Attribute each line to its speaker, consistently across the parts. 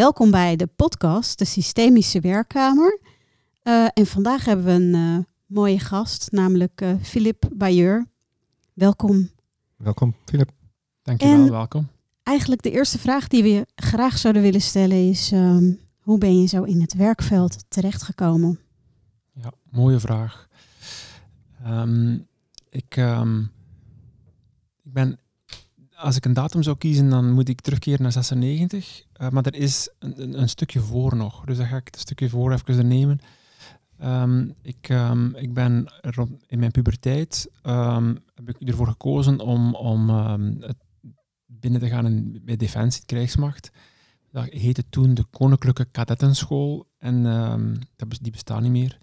Speaker 1: Welkom bij de podcast, de Systemische Werkkamer. Uh, en vandaag hebben we een uh, mooie gast, namelijk uh, Philip Bayeur. Welkom.
Speaker 2: Welkom, Philip.
Speaker 3: Dankjewel, welkom.
Speaker 1: Eigenlijk de eerste vraag die we graag zouden willen stellen is... Um, hoe ben je zo in het werkveld terechtgekomen?
Speaker 3: Ja, mooie vraag. Um, ik, um, ik ben als ik een datum zou kiezen, dan moet ik terugkeren naar 96. Uh, maar er is een, een, stukje voor nog. Dus dan ga ik het stukje voor even nemen. Um, ik, um, ik ben in mijn puberteit um, heb ik ervoor gekozen om, om het binnen te gaan in, bij Defensie, krijgsmacht. Dat heette toen de Koninklijke Kadettenschool. En dat, die bestaat niet meer.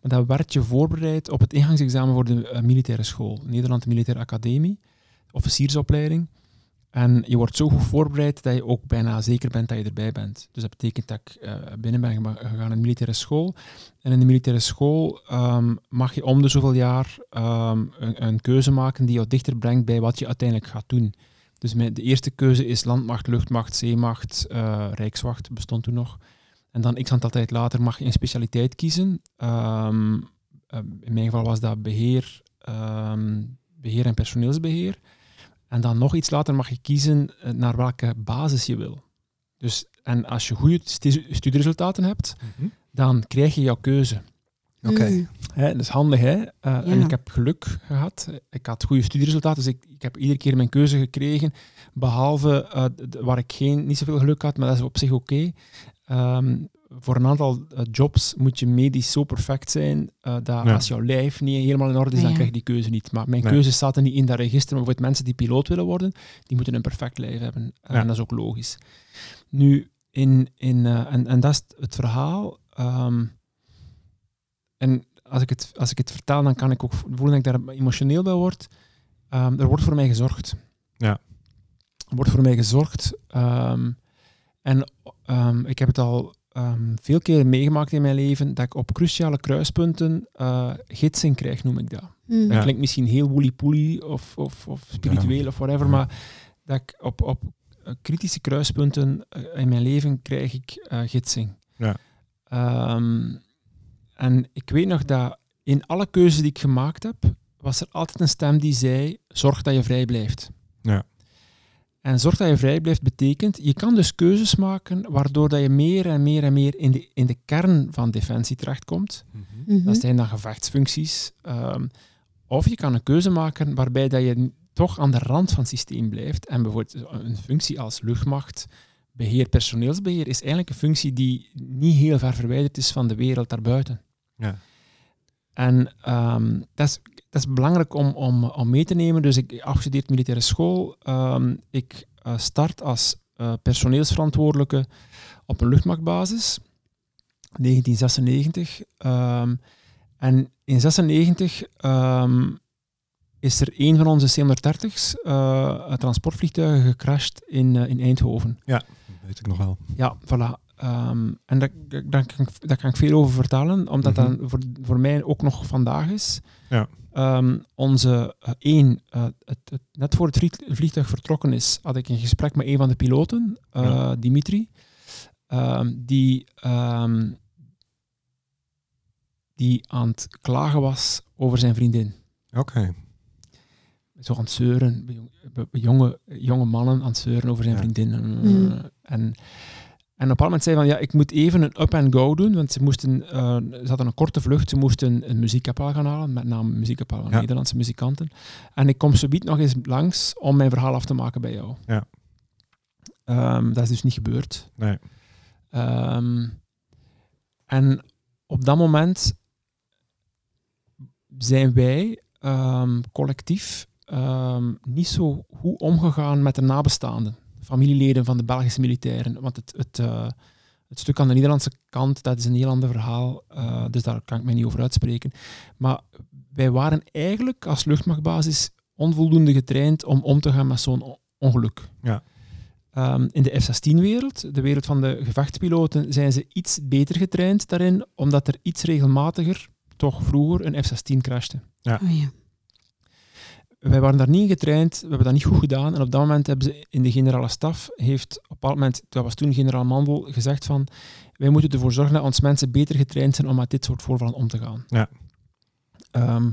Speaker 3: Maar dat werd je voorbereid op het ingangsexamen voor de uh, militaire school. Nederland Militaire Academie, officiersopleiding. En je wordt zo goed voorbereid dat je ook bijna zeker bent dat je erbij bent. Dus dat betekent dat ik uh, binnen ben gegaan in de militaire school. En in de militaire school um, mag je om de zoveel jaar um, een, keuze maken die jou dichter brengt bij wat je uiteindelijk gaat doen. Dus de eerste keuze is landmacht, luchtmacht, zeemacht, uh, rijkswacht, bestond toen nog. En dan x aantal tijd later mag je een specialiteit kiezen. Um, uh, in mijn geval was dat beheer, beheer en personeelsbeheer. En dan nog iets later mag je kiezen eh, naar welke basis je wil. Dus, en als je goede studieresultaten hebt, mhm. dan krijg je jouw keuze.
Speaker 2: Oké. Mm.
Speaker 3: Dat is handig, hè? Uh, En ik heb geluk gehad. Ik had goede studieresultaten, dus ik, ik heb iedere keer mijn keuze gekregen. Behalve uh, waar ik geen, niet zoveel geluk had, maar dat is op zich oké. Okay. Um, voor een aantal uh, jobs moet je medisch zo perfect zijn uh, dat als jouw lijf niet helemaal in orde is, dan krijg je die keuze niet. Maar mijn nee. keuze staat er niet in dat register. Maar bijvoorbeeld mensen die piloot willen worden, die moeten een perfect lijf hebben. Uh, en dat is ook logisch. Nu, in, in, en, en dat is het verhaal. Um, en als ik, het, als ik het vertel, dan kan ik ook voelen dat ik daar emotioneel bij word. Um, er wordt voor mij gezorgd.
Speaker 2: Ja.
Speaker 3: Er wordt voor mij gezorgd. Um, en ik heb het al um, veel keren meegemaakt in mijn leven dat ik op cruciale kruispunten uh, gidsing krijg, noem ik dat. Mm. Dat klinkt misschien heel woolly-poolly of, of, of, spiritueel of whatever, ja. maar dat ik op, op uh, kritische kruispunten uh, in mijn leven krijg ik gidsing.
Speaker 2: Ja.
Speaker 3: Um, en ik weet nog dat in alle keuzes die ik gemaakt heb, was er altijd een stem die zei, zorg dat je vrij blijft.
Speaker 2: Ja.
Speaker 3: En zorg dat je vrij blijft betekent, je kan dus keuzes maken waardoor dat je meer en meer en meer in de, in de kern van defensie terechtkomt. Mm -hmm. Dat zijn dan gevechtsfuncties. Um, of je kan een keuze maken waarbij dat je toch aan de rand van het systeem blijft. En bijvoorbeeld een functie als luchtmacht, beheer, personeelsbeheer, is eigenlijk een functie die niet heel ver verwijderd is van de wereld daarbuiten.
Speaker 2: Ja.
Speaker 3: En um, dat is dat is belangrijk om, om, om mee te nemen. Dus ik afgestudeerd militaire school. Um, ik uh, start als uh, personeelsverantwoordelijke op een luchtmachtbasis. 1996. Um, en in 96 um, is er een van onze C-130's, uh, transportvliegtuigen, gecrashed in, in Eindhoven.
Speaker 2: Ja, dat weet ik nog wel.
Speaker 3: Ja, voilà. Um, en daar, daar, kan ik, daar kan ik veel over vertellen, omdat mm -hmm. dat voor, voor mij ook nog vandaag is.
Speaker 2: Ja.
Speaker 3: Um, onze uh, één, uh, het, het, net voor het vliegtuig vertrokken is, had ik een gesprek met een van de piloten, uh, ja. Dimitri, um, die, um, die aan het klagen was over zijn vriendin.
Speaker 2: Oké. Okay.
Speaker 3: Zo aan het zeuren, jonge, jonge mannen aan het zeuren over zijn ja. vriendin. Mm. En en op een moment zei van, ja, ik moet even een up-and-go doen, want ze, moesten, uh, ze hadden een korte vlucht, ze moesten een muziekkapel gaan halen, met name muziekkapel van ja. Nederlandse muzikanten. En ik kom zo nog eens langs om mijn verhaal af te maken bij jou.
Speaker 2: Ja.
Speaker 3: Um, dat is dus niet gebeurd.
Speaker 2: Nee.
Speaker 3: Um, en op dat moment zijn wij um, collectief niet zo goed omgegaan met de nabestaanden familieleden van de Belgische militairen. Want het, het, uh, het stuk aan de Nederlandse kant, dat is een heel ander verhaal. Uh, dus daar kan ik mij niet over uitspreken. Maar wij waren eigenlijk als luchtmachtbasis onvoldoende getraind om om te gaan met zo'n ongeluk.
Speaker 2: Ja.
Speaker 3: Um, in de F-16-wereld, de wereld van de gevechtspiloten, zijn ze iets beter getraind daarin, omdat er iets regelmatiger, toch vroeger, een F-16 crashte.
Speaker 2: Ja.
Speaker 1: Oh, ja.
Speaker 3: Wij waren daar niet in getraind, we hebben dat niet goed gedaan. En op dat moment hebben ze in de generale staf, heeft op een bepaald moment, dat was toen generaal Mandel, gezegd van wij moeten ervoor zorgen dat ons mensen beter getraind zijn om met dit soort voorvallen om te gaan.
Speaker 2: Ja.
Speaker 3: Ehm,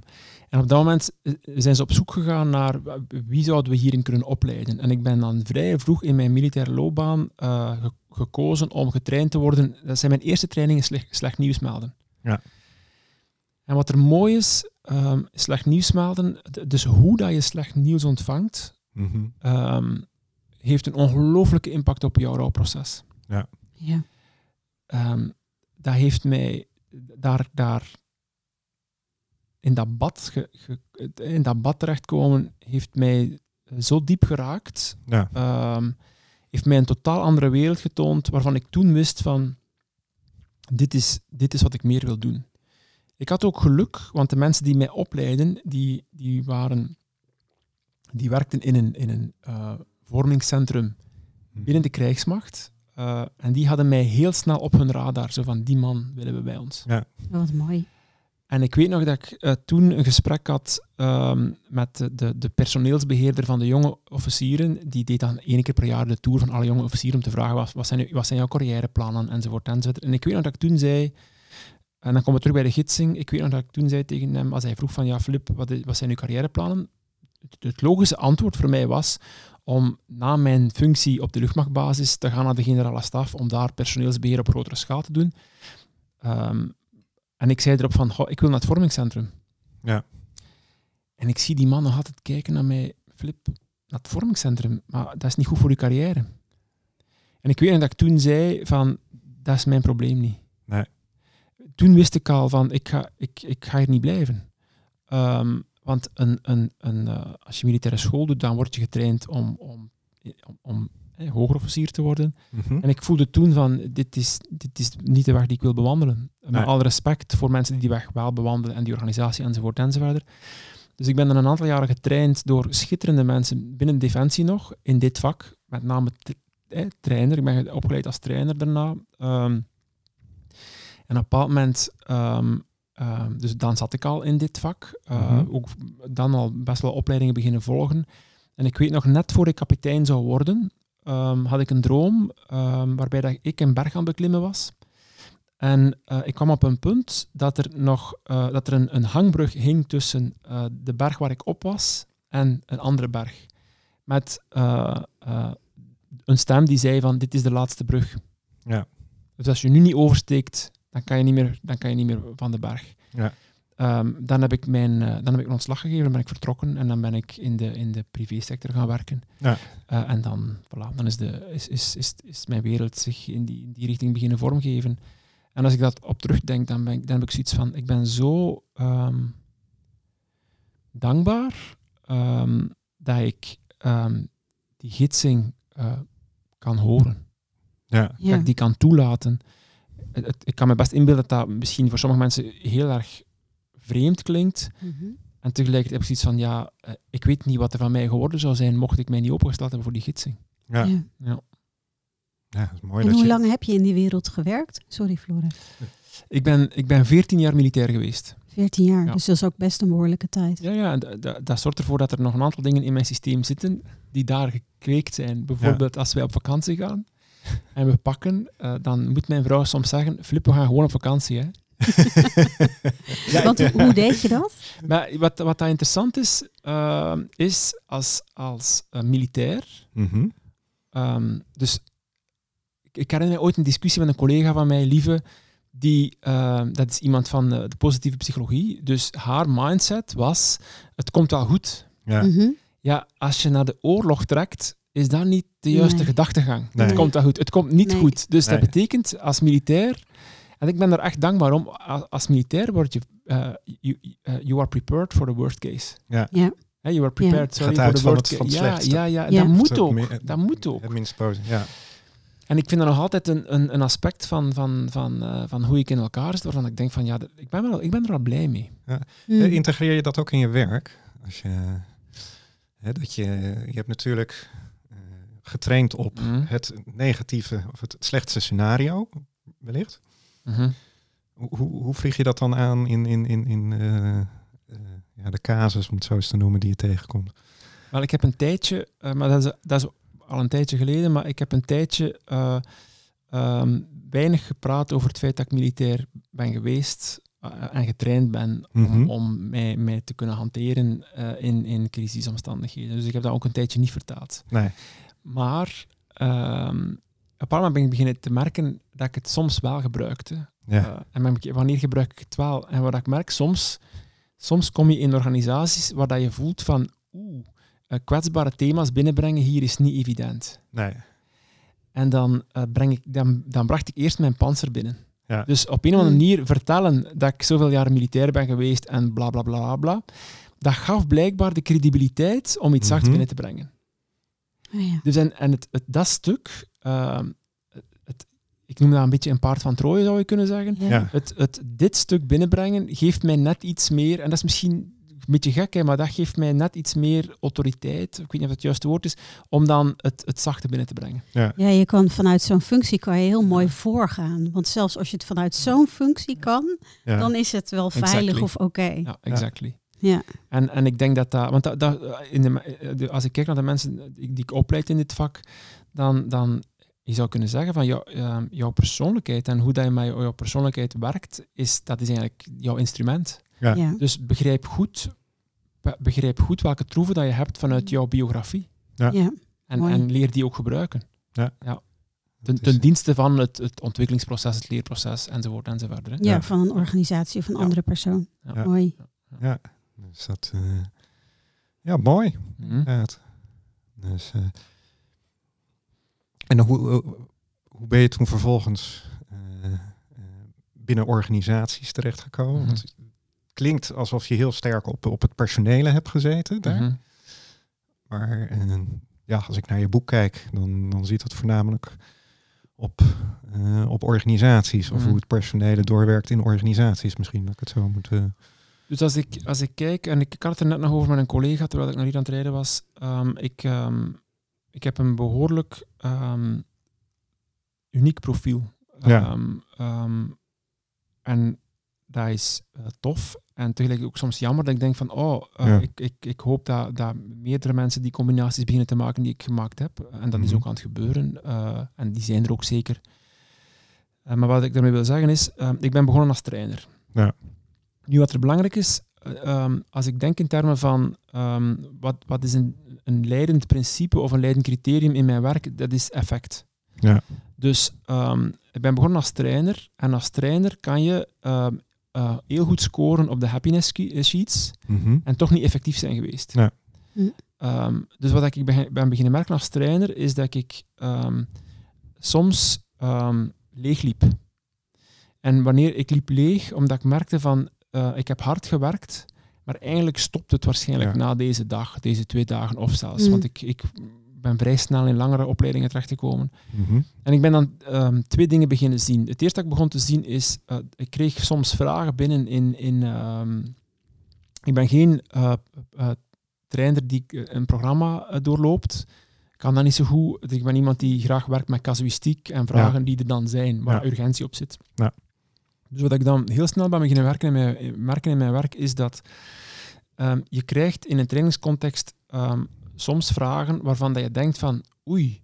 Speaker 3: en op dat moment eh, zijn ze op zoek gegaan naar wie zouden we hierin kunnen opleiden. En ik ben dan vrij vroeg in mijn militaire loopbaan eh, ge- gekozen om getraind te worden. Dat zijn mijn eerste trainingen slecht, slecht nieuws melden.
Speaker 2: Ja.
Speaker 3: En wat er mooi is, ehm, slecht nieuws melden, d- dus hoe dat je slecht nieuws ontvangt,
Speaker 2: Mhm.
Speaker 3: ehm, heeft een ongelooflijke impact op jouw rouwproces.
Speaker 1: Ja.
Speaker 3: Ehm, dat heeft mij daar, daar in dat bad, ge- ge- in dat bad terechtkomen, heeft mij zo diep geraakt.
Speaker 2: Ja.
Speaker 3: Ehm, heeft mij een totaal andere wereld getoond, waarvan ik toen wist van, dit is, dit is wat ik meer wil doen. Ik had ook geluk, want de mensen die mij opleiden, die, die, waren, die werkten in een, in een eh, vormingscentrum binnen de krijgsmacht. Eh, en die hadden mij heel snel op hun radar. Zo van, die man willen we bij ons.
Speaker 1: Wat mooi.
Speaker 3: En ik weet nog dat ik eh, toen een gesprek had ehm, met de, de, de personeelsbeheerder van de jonge officieren. Die deed dan één keer per jaar de tour van alle jonge officieren om te vragen wat, wat, zijn, wat zijn jouw carrièreplannen enzovoort, enzovoort. En ik weet nog dat ik toen zei, en dan komen we terug bij de gidsing, ik weet nog dat ik toen zei tegen hem, als hij vroeg van ja Filip, wat, wat zijn uw carrièreplannen? Het, het logische antwoord voor mij was om na mijn functie op de luchtmachtbasis te gaan naar de generale staf om daar personeelsbeheer op grotere schaal te doen. Ehm, en ik zei erop van, "Goh, ik wil naar het vormingscentrum.
Speaker 2: Ja.
Speaker 3: En ik zie die man nog altijd kijken naar mij, Flip, naar het vormingscentrum, maar dat is niet goed voor je carrière. En ik weet nog dat ik toen zei van, dat is mijn probleem niet.
Speaker 2: Nee.
Speaker 3: Toen wist ik al van, ik ga, ik, ik ga hier niet blijven. Ehm, want een, een, een, eh, als je militaire school doet, dan word je getraind om, om, om, om eh, hogerofficier te worden.
Speaker 2: Mhm.
Speaker 3: En ik voelde toen van, dit is, dit is niet de weg die ik wil bewandelen. Met
Speaker 2: Nee.
Speaker 3: alle respect voor mensen die die weg wel bewandelen en die organisatie enzovoort enzovoort. Dus ik ben dan een aantal jaren getraind door schitterende mensen binnen Defensie nog, in dit vak. Met name eh, trainer. Ik ben opgeleid als trainer daarna. Ehm, en op een bepaald moment, ehm, ehm, dus dan zat ik al in dit vak. Uh,
Speaker 2: Mhm.
Speaker 3: Ook dan al best wel opleidingen beginnen volgen. En ik weet nog, net voor ik kapitein zou worden, ehm, had ik een droom waarbij dat ik een berg aan het beklimmen was. En eh, ik kwam op een punt dat er nog eh, dat er een, een hangbrug hing tussen eh, de berg waar ik op was en een andere berg. Met eh, eh, een stem die zei van dit is de laatste brug.
Speaker 2: Ja.
Speaker 3: Dus als je nu niet oversteekt, dan kan je niet meer, dan kan je niet meer van de berg.
Speaker 2: Ja.
Speaker 3: Ehm, dan, heb ik mijn, eh, dan heb ik een ontslag gegeven, dan ben ik vertrokken en dan ben ik in de, in de privésector gaan werken.
Speaker 2: Ja.
Speaker 3: Eh, en dan, voilà, dan is, de, is, is, is, is mijn wereld zich in die, in die richting beginnen vormgeven. En als ik dat op terugdenk, dan, ben ik, dan heb ik zoiets van, ik ben zo ehm, dankbaar ehm, dat ik ehm, die gidsing eh, kan horen.
Speaker 2: Ja.
Speaker 1: Ja.
Speaker 3: Dat ik die kan toelaten. Het- het- ik kan me best inbeelden dat dat misschien voor sommige mensen heel erg vreemd klinkt.
Speaker 1: Mhm.
Speaker 3: En tegelijkertijd heb ik zoiets van, ja, eh, ik weet niet wat er van mij geworden zou zijn mocht ik mij niet opengesteld hebben voor die gidsing.
Speaker 2: Ja.
Speaker 1: Ja.
Speaker 3: Ja.
Speaker 2: Ja, dat is mooi
Speaker 1: En
Speaker 2: dat
Speaker 1: hoe
Speaker 2: je...
Speaker 1: lang heb je in die wereld gewerkt? Sorry, Flora.
Speaker 3: Ik ben, ik ben 14 jaar militair geweest.
Speaker 1: 14 jaar,
Speaker 3: Ja.
Speaker 1: dus dat is ook best een behoorlijke tijd.
Speaker 3: Ja, ja dat zorgt ervoor dat er nog een aantal dingen in mijn systeem zitten die daar gekweekt zijn. Bijvoorbeeld als wij op vakantie gaan en we pakken, eh, dan moet mijn vrouw soms zeggen, Flip, we gaan gewoon op vakantie. Hè. Ja,
Speaker 1: Want hoe- hoe deed je dat?
Speaker 3: Maar wat, wat dat interessant is, eh, is als, als eh, militair.
Speaker 2: Mhm.
Speaker 3: ehm, dus ik, ik herinner me ooit een discussie met een collega van mij, Lieve, die, eh, dat is iemand van eh, de positieve psychologie. Dus haar mindset was: het komt wel goed.
Speaker 2: Ja.
Speaker 1: Mhm.
Speaker 3: Ja, als je naar de oorlog trekt, is dat niet de juiste
Speaker 1: Nee.
Speaker 3: gedachtegang.
Speaker 2: Nee.
Speaker 3: Het komt wel goed. Het komt niet
Speaker 1: Nee.
Speaker 3: goed. Dus dat betekent als militair, en ik ben er echt dankbaar om, als, militair word je, eh, you, you are prepared for the worst case.
Speaker 2: Ja.
Speaker 1: Ja.
Speaker 3: Hè, you are prepared
Speaker 2: Gaat
Speaker 3: sorry, for
Speaker 2: uit
Speaker 3: the
Speaker 2: van
Speaker 3: worst
Speaker 2: het- van het
Speaker 3: case. Ja,
Speaker 2: slechtste.
Speaker 3: ja, ja,
Speaker 1: Ja.
Speaker 3: dat moet ook.
Speaker 2: meer-
Speaker 3: Dat moet ook.
Speaker 2: Het minst. Ja.
Speaker 3: En ik vind dat nog altijd een, een, een aspect van, van, van, eh, van hoe ik in elkaar zit, waarvan ik denk van ja, dat- ik ben, wel, ik ben er wel blij mee.
Speaker 1: Mm.
Speaker 2: Eh, Integreer je dat ook in je werk? Als je, hè, dat je, je hebt natuurlijk getraind op
Speaker 3: Mhm.
Speaker 2: het negatieve of het slechtste scenario, wellicht.
Speaker 3: Mhm.
Speaker 2: Hoe, hoe, hoe vlieg je dat dan aan in, in, in, in, eh, eh, ja, de casus, om het zo eens te noemen, die je tegenkomt?
Speaker 3: Wel, ik heb een tijdje, uh, maar dat is, dat is al een tijdje geleden, maar ik heb een tijdje uh, um, weinig gepraat over het feit dat ik militair ben geweest uh, en getraind ben om, mm -hmm. om mij, mij, te kunnen hanteren in, in crisisomstandigheden. Dus ik heb dat ook een tijdje niet vertaald.
Speaker 2: Nee.
Speaker 3: Maar um, op een ben ik beginnen te merken dat ik het soms wel gebruikte.
Speaker 2: Ja.
Speaker 3: en wanneer gebruik ik het wel? En wat ik merk, soms, soms kom je in organisaties waar dat je voelt van oeh, kwetsbare thema's binnenbrengen hier is niet evident.
Speaker 2: Nee.
Speaker 3: En dan, uh, breng ik, dan, dan bracht ik eerst mijn panzer binnen.
Speaker 2: Ja.
Speaker 3: Dus op een of andere manier vertellen dat ik zoveel jaar militair ben geweest en bla bla bla bla, dat gaf blijkbaar de credibiliteit om iets zachts
Speaker 2: Mhm.
Speaker 3: binnen te brengen.
Speaker 1: Oh ja.
Speaker 3: Dus en, en het, het, dat stuk, uh, het, ik noem dat een beetje een paard van Troje, zou je kunnen zeggen.
Speaker 1: Ja.
Speaker 2: Ja.
Speaker 3: Het, het, dit stuk binnenbrengen geeft mij net iets meer, en dat is misschien een beetje gek, hè, maar dat geeft mij net iets meer autoriteit, ik weet niet of dat het juiste woord is, om dan het, het zachte binnen te brengen.
Speaker 1: Ja, je kan vanuit zo'n functie kan je heel mooi voorgaan. Want zelfs als je het vanuit zo'n functie kan,
Speaker 2: Ja.
Speaker 1: dan is het wel
Speaker 3: Exactly.
Speaker 1: veilig of oké.
Speaker 3: Ja, exactly.
Speaker 1: Ja.
Speaker 3: En, en ik denk dat dat, want dat, dat, in de, de- als ik kijk naar de mensen die, die ik opleid in dit vak, dan, dan je zou kunnen zeggen van jou, ehm, jouw persoonlijkheid en hoe dat je met jou- jouw persoonlijkheid werkt, is, dat is eigenlijk jouw instrument.
Speaker 2: Ja.
Speaker 1: Ja.
Speaker 3: Dus begrijp goed, be- begrijp goed welke troeven dat je hebt vanuit jouw biografie.
Speaker 2: Ja.
Speaker 1: Ja.
Speaker 3: En,
Speaker 1: Mooi.
Speaker 3: en leer die ook gebruiken.
Speaker 2: Dat
Speaker 3: Ten,
Speaker 2: is-
Speaker 3: ten dienste van het, het ontwikkelingsproces, het leerproces enzovoort enzovoort. Hè.
Speaker 1: Ja,
Speaker 2: Ja.
Speaker 1: van een organisatie of een
Speaker 3: Ja.
Speaker 1: andere persoon.
Speaker 3: Ja.
Speaker 1: Mooi.
Speaker 2: Ja, dus dat... eh, ja, mooi.
Speaker 3: Mhm.
Speaker 2: inderdaad. Dus, eh, en hoe, hoe- hoe ben je toen vervolgens eh, eh, binnen organisaties terechtgekomen?
Speaker 3: Mhm.
Speaker 2: Want het klinkt alsof je heel sterk op, op het personele hebt gezeten daar.
Speaker 3: Mhm.
Speaker 2: Maar eh, ja, als ik naar je boek kijk, dan, dan ziet het voornamelijk op, eh, op organisaties. Of hoe het personele doorwerkt in organisaties misschien. Dat ik het zo moet... eh,
Speaker 3: Dus als ik, als ik kijk, en ik, ik had het er net nog over met een collega terwijl ik nog hier aan het rijden was, ehm, ik, ehm, ik heb een behoorlijk ehm, uniek profiel.
Speaker 2: Ja.
Speaker 3: En dat is eh, tof. En tegelijk ook soms jammer dat ik denk van, oh, eh,
Speaker 2: Ja.
Speaker 3: ik, ik, ik hoop dat, dat meerdere mensen die combinaties beginnen te maken die ik gemaakt heb. En dat is
Speaker 2: Mhm.
Speaker 3: ook aan het gebeuren. eh, en die zijn er ook zeker. Maar wat ik daarmee wil zeggen is, ik ben begonnen als trainer.
Speaker 2: Ja.
Speaker 3: Nu, wat er belangrijk is, eh, ehm, als ik denk in termen van ehm, wat, wat is een, een leidend principe of een leidend criterium in mijn werk, dat is effect.
Speaker 2: Ja.
Speaker 3: Dus ehm, ik ben begonnen als trainer en als trainer kan je ehm, eh, heel goed scoren op de happiness ki- sheets
Speaker 2: mhm.
Speaker 3: en toch niet effectief zijn geweest.
Speaker 2: Ja.
Speaker 1: Hm.
Speaker 3: Ehm, dus wat ik ben, ben beginnen merken als trainer is dat ik ehm, soms ehm, leeg liep. En wanneer ik liep leeg, omdat ik merkte van eh, ik heb hard gewerkt, maar eigenlijk stopt het waarschijnlijk
Speaker 2: Ja.
Speaker 3: na deze dag, deze twee dagen of zelfs.
Speaker 1: Hm.
Speaker 3: Want ik, ik ben vrij snel in langere opleidingen terechtgekomen.
Speaker 2: Mhm.
Speaker 3: En ik ben dan ehm, twee dingen beginnen zien. Het eerste dat ik begon te zien is, eh, ik kreeg soms vragen binnen in... in ehm, ik ben geen eh, eh, trainer die een programma doorloopt. Ik kan dat niet zo goed. Dus Ik ben iemand die graag werkt met casuïstiek en vragen die er dan zijn, waar
Speaker 2: Ja.
Speaker 3: urgentie op zit.
Speaker 2: Ja.
Speaker 3: Dus wat ik dan heel snel ben beginnen werken in mijn, merken in mijn werk, is dat ehm, je krijgt in een trainingscontext ehm, soms vragen waarvan dat je denkt van oei,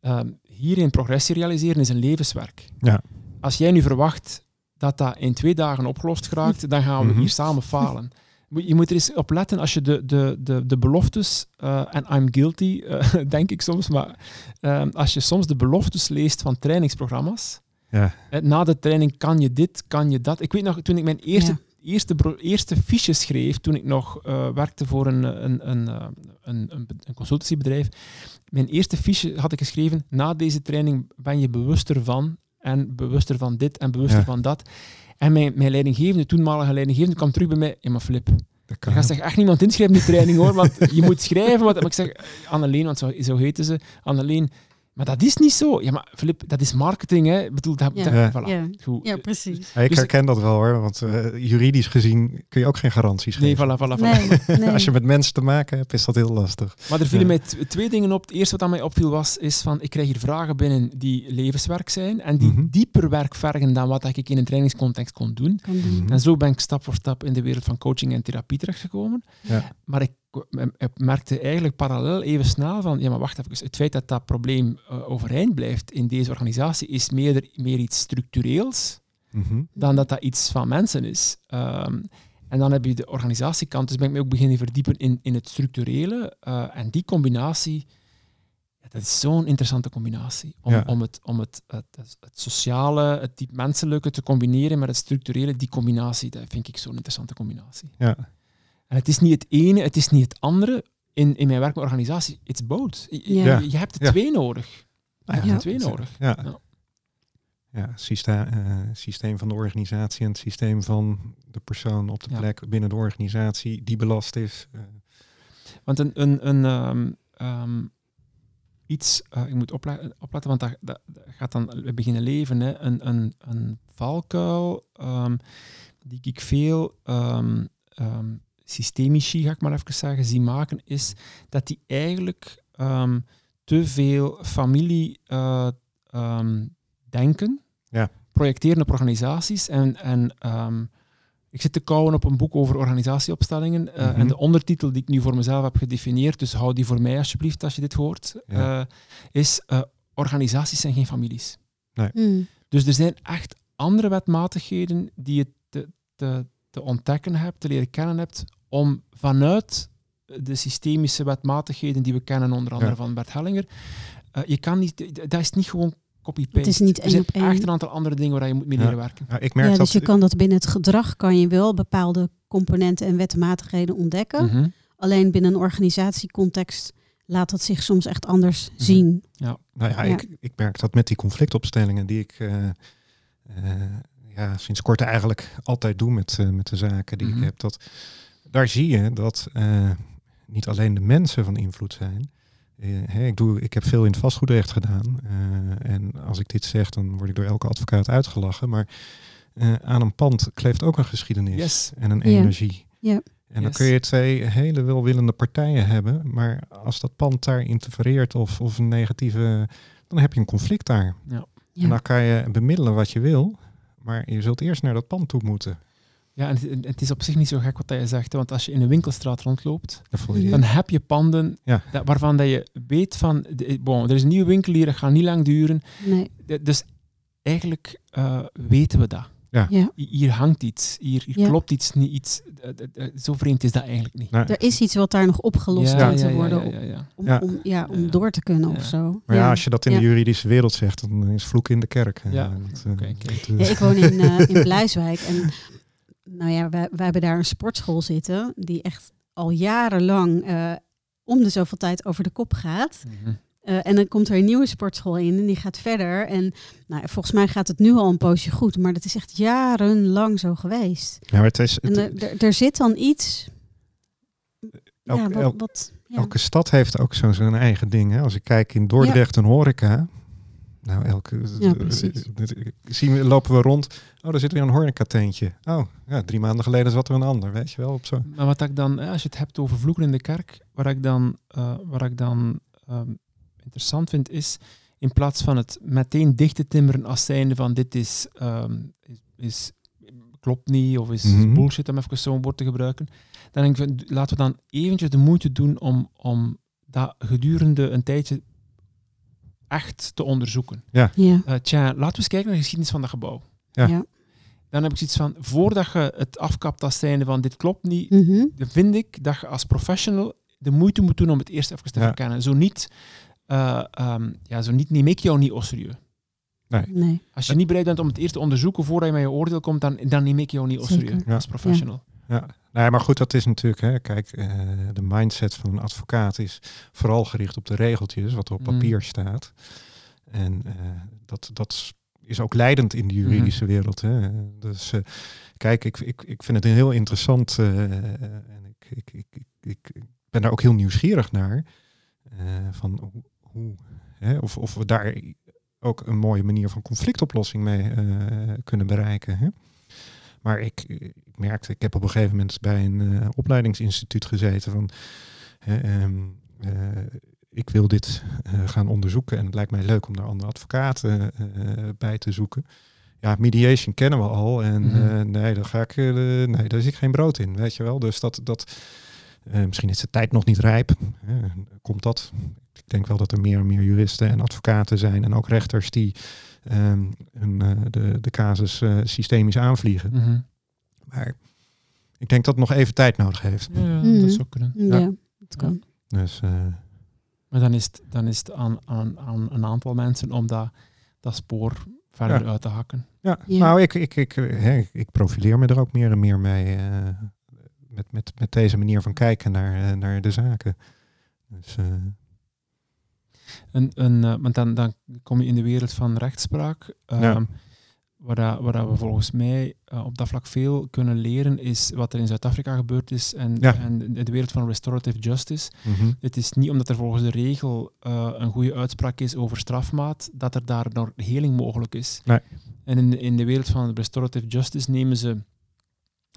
Speaker 3: ehm, hierin progressie realiseren is een levenswerk.
Speaker 2: Ja.
Speaker 3: Als jij nu verwacht dat dat in twee dagen opgelost geraakt, dan gaan we
Speaker 2: Mhm.
Speaker 3: hier samen falen. Je moet er eens op letten als je de, de, de, de beloftes, eh, en I'm guilty, eh, denk ik soms, maar als je soms de beloftes leest van trainingsprogramma's,
Speaker 2: Ja.
Speaker 3: na de training kan je dit, kan je dat. Ik weet nog, toen ik mijn eerste,
Speaker 1: Ja.
Speaker 3: eerste, eerste fiche schreef, toen ik nog eh, werkte voor een, een, een, eh, een, een, be- een consultancybedrijf, mijn eerste fiche had ik geschreven, na deze training ben je bewuster van, en bewuster van dit, en bewuster
Speaker 2: Ja.
Speaker 3: van dat. En mijn, mijn leidinggevende, toenmalige leidinggevende, kwam terug bij mij, in mijn flip.
Speaker 2: Dat kan.
Speaker 3: gaat zich echt niemand inschrijven in die training hoor, want je moet schrijven. Wat, maar ik zeg, Anneleen, want zo, zo heette ze, Anneleen, Maar dat is niet zo. Ja, maar Filip, dat is marketing, hè? Ik bedoel, dat,
Speaker 1: Ja.
Speaker 3: dat-
Speaker 2: Ja.
Speaker 3: voilà.
Speaker 1: Ja.
Speaker 3: Goed.
Speaker 1: Ja, precies.
Speaker 2: Ja, ik
Speaker 3: Dus-
Speaker 2: herken dat wel hoor, want eh, juridisch gezien kun je ook geen garanties
Speaker 3: Nee,
Speaker 2: geven.
Speaker 3: voilà, voilà, voilà.
Speaker 1: Nee, nee.
Speaker 2: Als je met mensen te maken hebt, is dat heel lastig.
Speaker 3: Maar er vielen
Speaker 2: Ja.
Speaker 3: mij twee dingen op. Het eerste wat aan mij opviel was, is van, ik krijg hier vragen binnen die levenswerk zijn en die
Speaker 2: Mhm.
Speaker 3: dieper werk vergen dan wat ik in een trainingscontext kon doen.
Speaker 1: Kan doen.
Speaker 2: Mhm.
Speaker 3: En zo ben ik stap voor stap in de wereld van coaching en therapie terechtgekomen.
Speaker 2: Ja.
Speaker 3: Maar ik, ik merkte eigenlijk parallel even snel van, ja maar wacht even, het feit dat dat probleem eh, overeind blijft in deze organisatie is meer, meer iets structureels
Speaker 2: Mhm.
Speaker 3: dan dat dat iets van mensen is. Ehm, en dan heb je de organisatiekant, dus ben ik me ook beginnen verdiepen in, in het structurele. eh, en die combinatie, ja, dat is zo'n interessante combinatie. Om,
Speaker 2: Ja.
Speaker 3: om, het, om het, het, het, het sociale, het diep menselijke te combineren met het structurele, die combinatie, dat vind ik zo'n interessante combinatie.
Speaker 2: Ja.
Speaker 3: En het is niet het ene, het is niet het andere. In, in mijn werk met organisatie, it's both. Je,
Speaker 1: Ja.
Speaker 3: je, hebt er twee nodig. Je hebt er twee nodig.
Speaker 2: Ja.
Speaker 3: Ja.
Speaker 2: Ja, systeem, eh, systeem van de organisatie en het systeem van de persoon op de
Speaker 3: Ja.
Speaker 2: plek binnen de organisatie die belast is. Eh,
Speaker 3: Want een, een, een ehm, ehm, iets, eh, ik moet opletten, want dat, dat, gaat dan beginnen leven. Hè. Een, een, een valkuil ehm, die ik veel systemici, ga ik maar even zeggen, zie maken, is dat die eigenlijk ehm, te veel familie eh, ehm, denken,
Speaker 2: Ja.
Speaker 3: projecteren op organisaties en, en ehm, ik zit te kouwen op een boek over organisatieopstellingen. eh,
Speaker 2: Mhm.
Speaker 3: En de ondertitel die ik nu voor mezelf heb gedefinieerd, dus hou die voor mij alsjeblieft als je dit hoort,
Speaker 2: Ja.
Speaker 3: eh, is eh, organisaties zijn geen families.
Speaker 1: Mm.
Speaker 3: Dus er zijn echt andere wetmatigheden die te, te, te ontdekken hebt, te leren kennen hebt, om vanuit de systemische wetmatigheden die we kennen, onder andere
Speaker 2: Ja.
Speaker 3: van Bert Hellinger, eh, je kan niet, dat is niet gewoon copy-paste.
Speaker 1: Het is niet één op één.
Speaker 3: echt een aantal andere dingen waar je moet mee
Speaker 2: Ja.
Speaker 3: leren werken.
Speaker 2: ja, ik merk
Speaker 1: Ja,
Speaker 2: dat.
Speaker 1: dus je kan dat binnen het gedrag kan je wel bepaalde componenten en wetmatigheden ontdekken.
Speaker 3: Mhm.
Speaker 1: Alleen binnen een organisatiecontext laat dat zich soms echt anders
Speaker 3: Mhm.
Speaker 1: zien.
Speaker 2: Nou ja,
Speaker 1: Ja.
Speaker 2: Ik, ik merk dat met die conflictopstellingen die ik eh, eh, ja, sinds kort eigenlijk altijd doe met, eh, met de zaken die
Speaker 3: Mhm.
Speaker 2: ik heb. Dat, daar zie je dat eh, niet alleen de mensen van invloed zijn. Eh, hè, ik, doe, ik heb veel in het vastgoedrecht gedaan. eh, en als ik dit zeg, dan word ik door elke advocaat uitgelachen. Maar eh, aan een pand kleeft ook een geschiedenis
Speaker 3: Yes.
Speaker 2: en een energie.
Speaker 1: Ja.
Speaker 2: En dan
Speaker 3: Yes.
Speaker 2: kun je twee hele welwillende partijen hebben, maar als dat pand daar interfereert of, of een negatieve, dan heb je een conflict daar.
Speaker 3: Ja.
Speaker 2: En dan kan je bemiddelen wat je wil, maar je zult eerst naar dat pand toe moeten.
Speaker 3: Ja, en het, het is op zich niet zo gek wat dat je zegt, hè, want als je in een winkelstraat rondloopt,
Speaker 2: Dan je
Speaker 3: heb je panden
Speaker 2: Ja.
Speaker 3: dat, waarvan dat je weet van, de- bon, er is een nieuwe winkel hier, dat gaat niet lang duren.
Speaker 1: Nee.
Speaker 3: Dus eigenlijk eh, weten we dat.
Speaker 1: Ja.
Speaker 3: Hi- Hier hangt iets, hier, hier
Speaker 1: Ja.
Speaker 3: klopt iets niet. Iets, eh, eh, eh, zo vreemd is dat eigenlijk niet.
Speaker 1: Er is iets wat daar nog opgelost
Speaker 3: Ja, ja,
Speaker 1: te
Speaker 3: ja,
Speaker 1: worden
Speaker 3: ja, ja, ja.
Speaker 1: Om,
Speaker 2: Ja.
Speaker 1: om, ja, om
Speaker 3: Ja.
Speaker 1: door te kunnen
Speaker 3: Ja.
Speaker 1: of zo.
Speaker 2: maar ja, als je dat in
Speaker 1: Ja.
Speaker 2: de juridische wereld zegt, dan is vloek in de kerk.
Speaker 3: Ja.
Speaker 2: Dat,
Speaker 1: Ja, ik woon in, eh, in Blijswijk en nou ja, wij, wij hebben daar een sportschool zitten die echt al jarenlang eh, om de zoveel tijd over de kop gaat.
Speaker 3: Mhm.
Speaker 1: Eh, en dan komt er een nieuwe sportschool in en die gaat verder. En nou, ja, volgens mij gaat het nu al een poosje goed, maar dat is echt jarenlang zo geweest.
Speaker 2: ja, maar het is, het-
Speaker 1: er, zit dan iets.
Speaker 2: Elk-
Speaker 1: ja, wat,
Speaker 2: elk-
Speaker 1: wat, ja.
Speaker 2: Elke stad heeft ook zo zijn eigen ding. Hè. Als ik kijk in Dordrecht en horeca. Nou, elke.
Speaker 1: Ja, precies.
Speaker 2: zien we, lopen we rond. Oh, daar zit weer een horecatentje. Oh, ja, drie maanden geleden zat er een ander. Weet je wel, op zo.
Speaker 3: Maar wat ik dan, eh, als je het hebt over vloeken in de kerk, waar ik dan, eh, waar ik dan ehm, interessant vind, is in plaats van het meteen dicht te timmeren als zijnde van dit is, ehm, is, is- klopt niet of is
Speaker 2: Mhm.
Speaker 3: bullshit om even zo'n woord te gebruiken, dan denk ik, van, laten we dan eventjes de moeite doen om, om dat gedurende een tijdje echt te onderzoeken.
Speaker 1: ja.
Speaker 3: Eh tja, laten we eens kijken naar de geschiedenis van dat gebouw.
Speaker 2: Ja.
Speaker 1: Ja.
Speaker 3: Dan heb ik zoiets van, voordat je het afkapt als zijnde van dit klopt niet,
Speaker 1: Mhm.
Speaker 3: dan vind ik dat je als professional de moeite moet doen om het eerst even te
Speaker 2: Ja.
Speaker 3: verkennen. Zo niet, eh, ehm, ja, zo niet neem ik jou niet au serieus.
Speaker 1: Nee.
Speaker 3: Als je niet bereid bent om het eerst te onderzoeken voordat je met je oordeel komt, dan, dan neem ik jou niet serieus
Speaker 2: Ja.
Speaker 3: als professional.
Speaker 2: Ja, nee, maar goed, dat is natuurlijk, hè, kijk, eh, de mindset van een advocaat is vooral gericht op de regeltjes, wat er op
Speaker 3: Mm.
Speaker 2: papier staat. En eh, dat, dat is ook leidend in de juridische wereld. Hè. Dus eh, kijk, ik, ik, ik vind het heel interessant eh, en ik, ik, ik, ik, ik ben daar ook heel nieuwsgierig naar. eh, van hoe, Hè, of, of we daar ook een mooie manier van conflictoplossing mee eh, kunnen bereiken. Hè? Maar ik, ik merkte, ik heb op een gegeven moment bij een eh, opleidingsinstituut gezeten van ehm, eh, ik wil dit gaan onderzoeken en het lijkt mij leuk om daar andere advocaten bij te zoeken. Ja, mediation kennen we al en
Speaker 3: Mhm.
Speaker 2: nee, daar ga ik, nee, daar zie ik geen brood in, weet je wel. Dus dat, dat misschien is de tijd nog niet rijp. komt dat? Ik denk wel dat er meer en meer juristen en advocaten zijn en ook rechters die ehm, hun, eh, de, de casus eh, systemisch aanvliegen.
Speaker 3: Mhm.
Speaker 2: Maar ik denk dat het nog even tijd nodig heeft.
Speaker 3: Ja, ja,
Speaker 1: Mhm.
Speaker 3: dat zou kunnen.
Speaker 1: Ja,
Speaker 2: Ja.
Speaker 1: dat kan.
Speaker 2: Dus eh,
Speaker 3: Maar dan is het, dan is het aan, aan, aan een aantal mensen om dat, dat spoor verder
Speaker 2: Ja.
Speaker 3: uit te hakken.
Speaker 2: ja,
Speaker 1: Ja.
Speaker 2: nou, ik, ik, ik, hè, ik- profileer me er ook meer en meer mee. eh, met, met, met deze manier van kijken naar, naar de zaken. Dus, eh,
Speaker 3: Eh, want dan, dan kom je in de wereld van rechtspraak.
Speaker 2: Ja.
Speaker 3: ehm, Waar, dat- waar dat we volgens mij eh, op dat vlak veel kunnen leren, is wat er in Zuid-Afrika gebeurd is en,
Speaker 2: Ja.
Speaker 3: en de, de wereld van restorative justice.
Speaker 2: mhm.
Speaker 3: Het is niet omdat er volgens de regel eh, een goede uitspraak is over strafmaat, dat er daar nog heling mogelijk is.
Speaker 2: Nee.
Speaker 3: En in in de wereld van restorative justice nemen ze,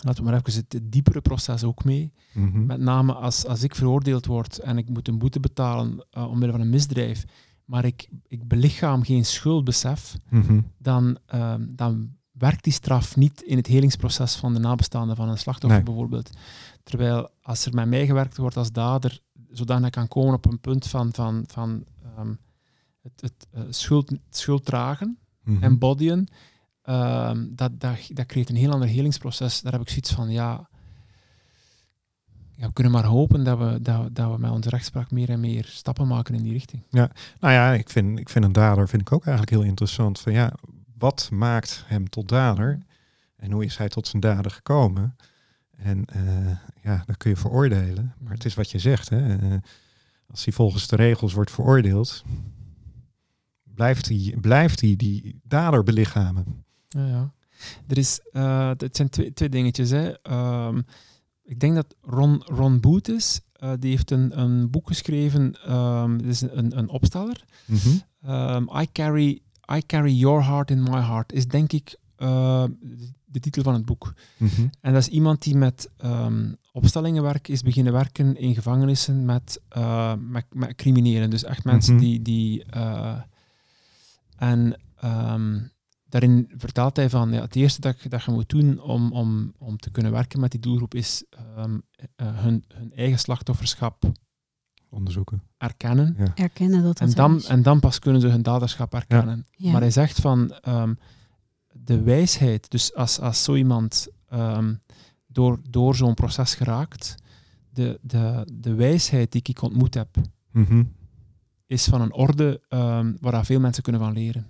Speaker 3: laten we maar even het diepere proces ook mee.
Speaker 2: Mhm.
Speaker 3: Met name als, als ik veroordeeld word en ik moet een boete betalen uh, omwille van een misdrijf, maar ik, ik belichaam geen schuldbesef,
Speaker 2: Mhm.
Speaker 3: dan, ehm, dan werkt die straf niet in het helingsproces van de nabestaanden van een slachtoffer
Speaker 2: Nee.
Speaker 3: bijvoorbeeld. Terwijl als er met mij gewerkt wordt als dader, zodat ik kan komen op een punt van, van, van ehm, het, het eh, schuld, schuld dragen,
Speaker 2: Mhm.
Speaker 3: embodyen, ehm, dat, dat, dat creëert een heel ander helingsproces. Daar heb ik zoiets van, ja, ja we kunnen maar hopen dat we, dat, dat we met onze rechtspraak meer en meer stappen maken in die richting.
Speaker 2: Nou ja, ik vind, ik vind een dader vind ik ook eigenlijk heel interessant. Van ja, wat maakt hem tot dader? En hoe is hij tot zijn daden gekomen? En eh, ja, dat kun je veroordelen. Maar het is wat je zegt. Hè? eh, als hij volgens de regels wordt veroordeeld, blijft hij, blijft hij die dader belichamen.
Speaker 3: Ja, ja. Er is, eh, het zijn twee, twee dingetjes. Hè. Ehm, ik denk dat Ron, Ron Boot is. Eh, die heeft een, een boek geschreven. ehm het is een, een opsteller.
Speaker 2: Mhm.
Speaker 3: Ehm, I, carry, I Carry Your Heart in My Heart is denk ik eh, de titel van het boek.
Speaker 2: Mhm.
Speaker 3: En dat is iemand die met ehm opstellingenwerk is beginnen werken in gevangenissen met, eh, met, met criminelen. Dus echt mensen
Speaker 2: Mhm.
Speaker 3: die... die eh, en ehm, daarin vertelt hij van, ja, het eerste dat, je- dat je moet doen om, om, om te kunnen werken met die doelgroep is ehm, eh, hun, hun eigen slachtofferschap
Speaker 2: Onderzoeken.
Speaker 3: erkennen.
Speaker 2: Ja.
Speaker 1: Erkennen dat
Speaker 3: En dan, en dan pas kunnen ze hun daderschap erkennen.
Speaker 1: Ja.
Speaker 3: Maar hij zegt van ehm, de wijsheid, dus als, als zo iemand ehm, door, door zo'n proces geraakt, de, de, de wijsheid die ik ontmoet heb,
Speaker 2: Mhm.
Speaker 3: is van een orde ehm, waar daar veel mensen kunnen van leren.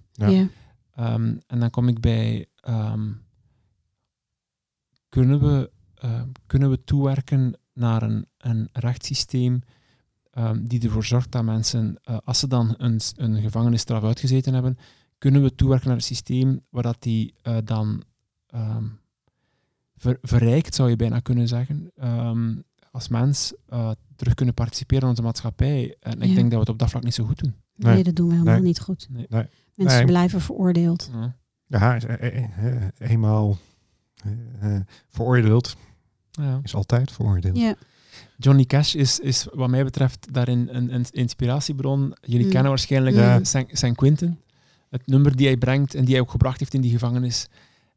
Speaker 3: Ehm, en dan kom ik bij, ehm, kunnen, we, ehm, kunnen we toewerken naar een, een rechtssysteem ehm, die ervoor zorgt dat mensen, eh, als ze dan een, een gevangenisstraf uitgezeten hebben, kunnen we toewerken naar een systeem waar dat die eh, dan ver- verrijkt, zou je bijna kunnen zeggen, als mens eh, terug kunnen participeren in onze maatschappij. En ik
Speaker 1: Ja.
Speaker 3: denk dat we het op dat vlak niet zo goed doen.
Speaker 1: Nee,
Speaker 2: Nee.
Speaker 1: dat doen we helemaal
Speaker 2: Nee.
Speaker 1: niet goed.
Speaker 3: Nee.
Speaker 2: Nee.
Speaker 1: Mensen
Speaker 2: Nee.
Speaker 1: blijven veroordeeld.
Speaker 3: Ja.
Speaker 2: Eh, eh, eh, eenmaal veroordeeld
Speaker 3: Ja.
Speaker 2: is altijd veroordeeld.
Speaker 1: Ja.
Speaker 3: Johnny Cash is, is wat mij betreft daarin een, een inspiratiebron. Jullie
Speaker 1: Mm.
Speaker 3: kennen waarschijnlijk
Speaker 2: Ja.
Speaker 3: eh, San, Quentin. Het nummer die hij brengt en die hij ook gebracht heeft in die gevangenis.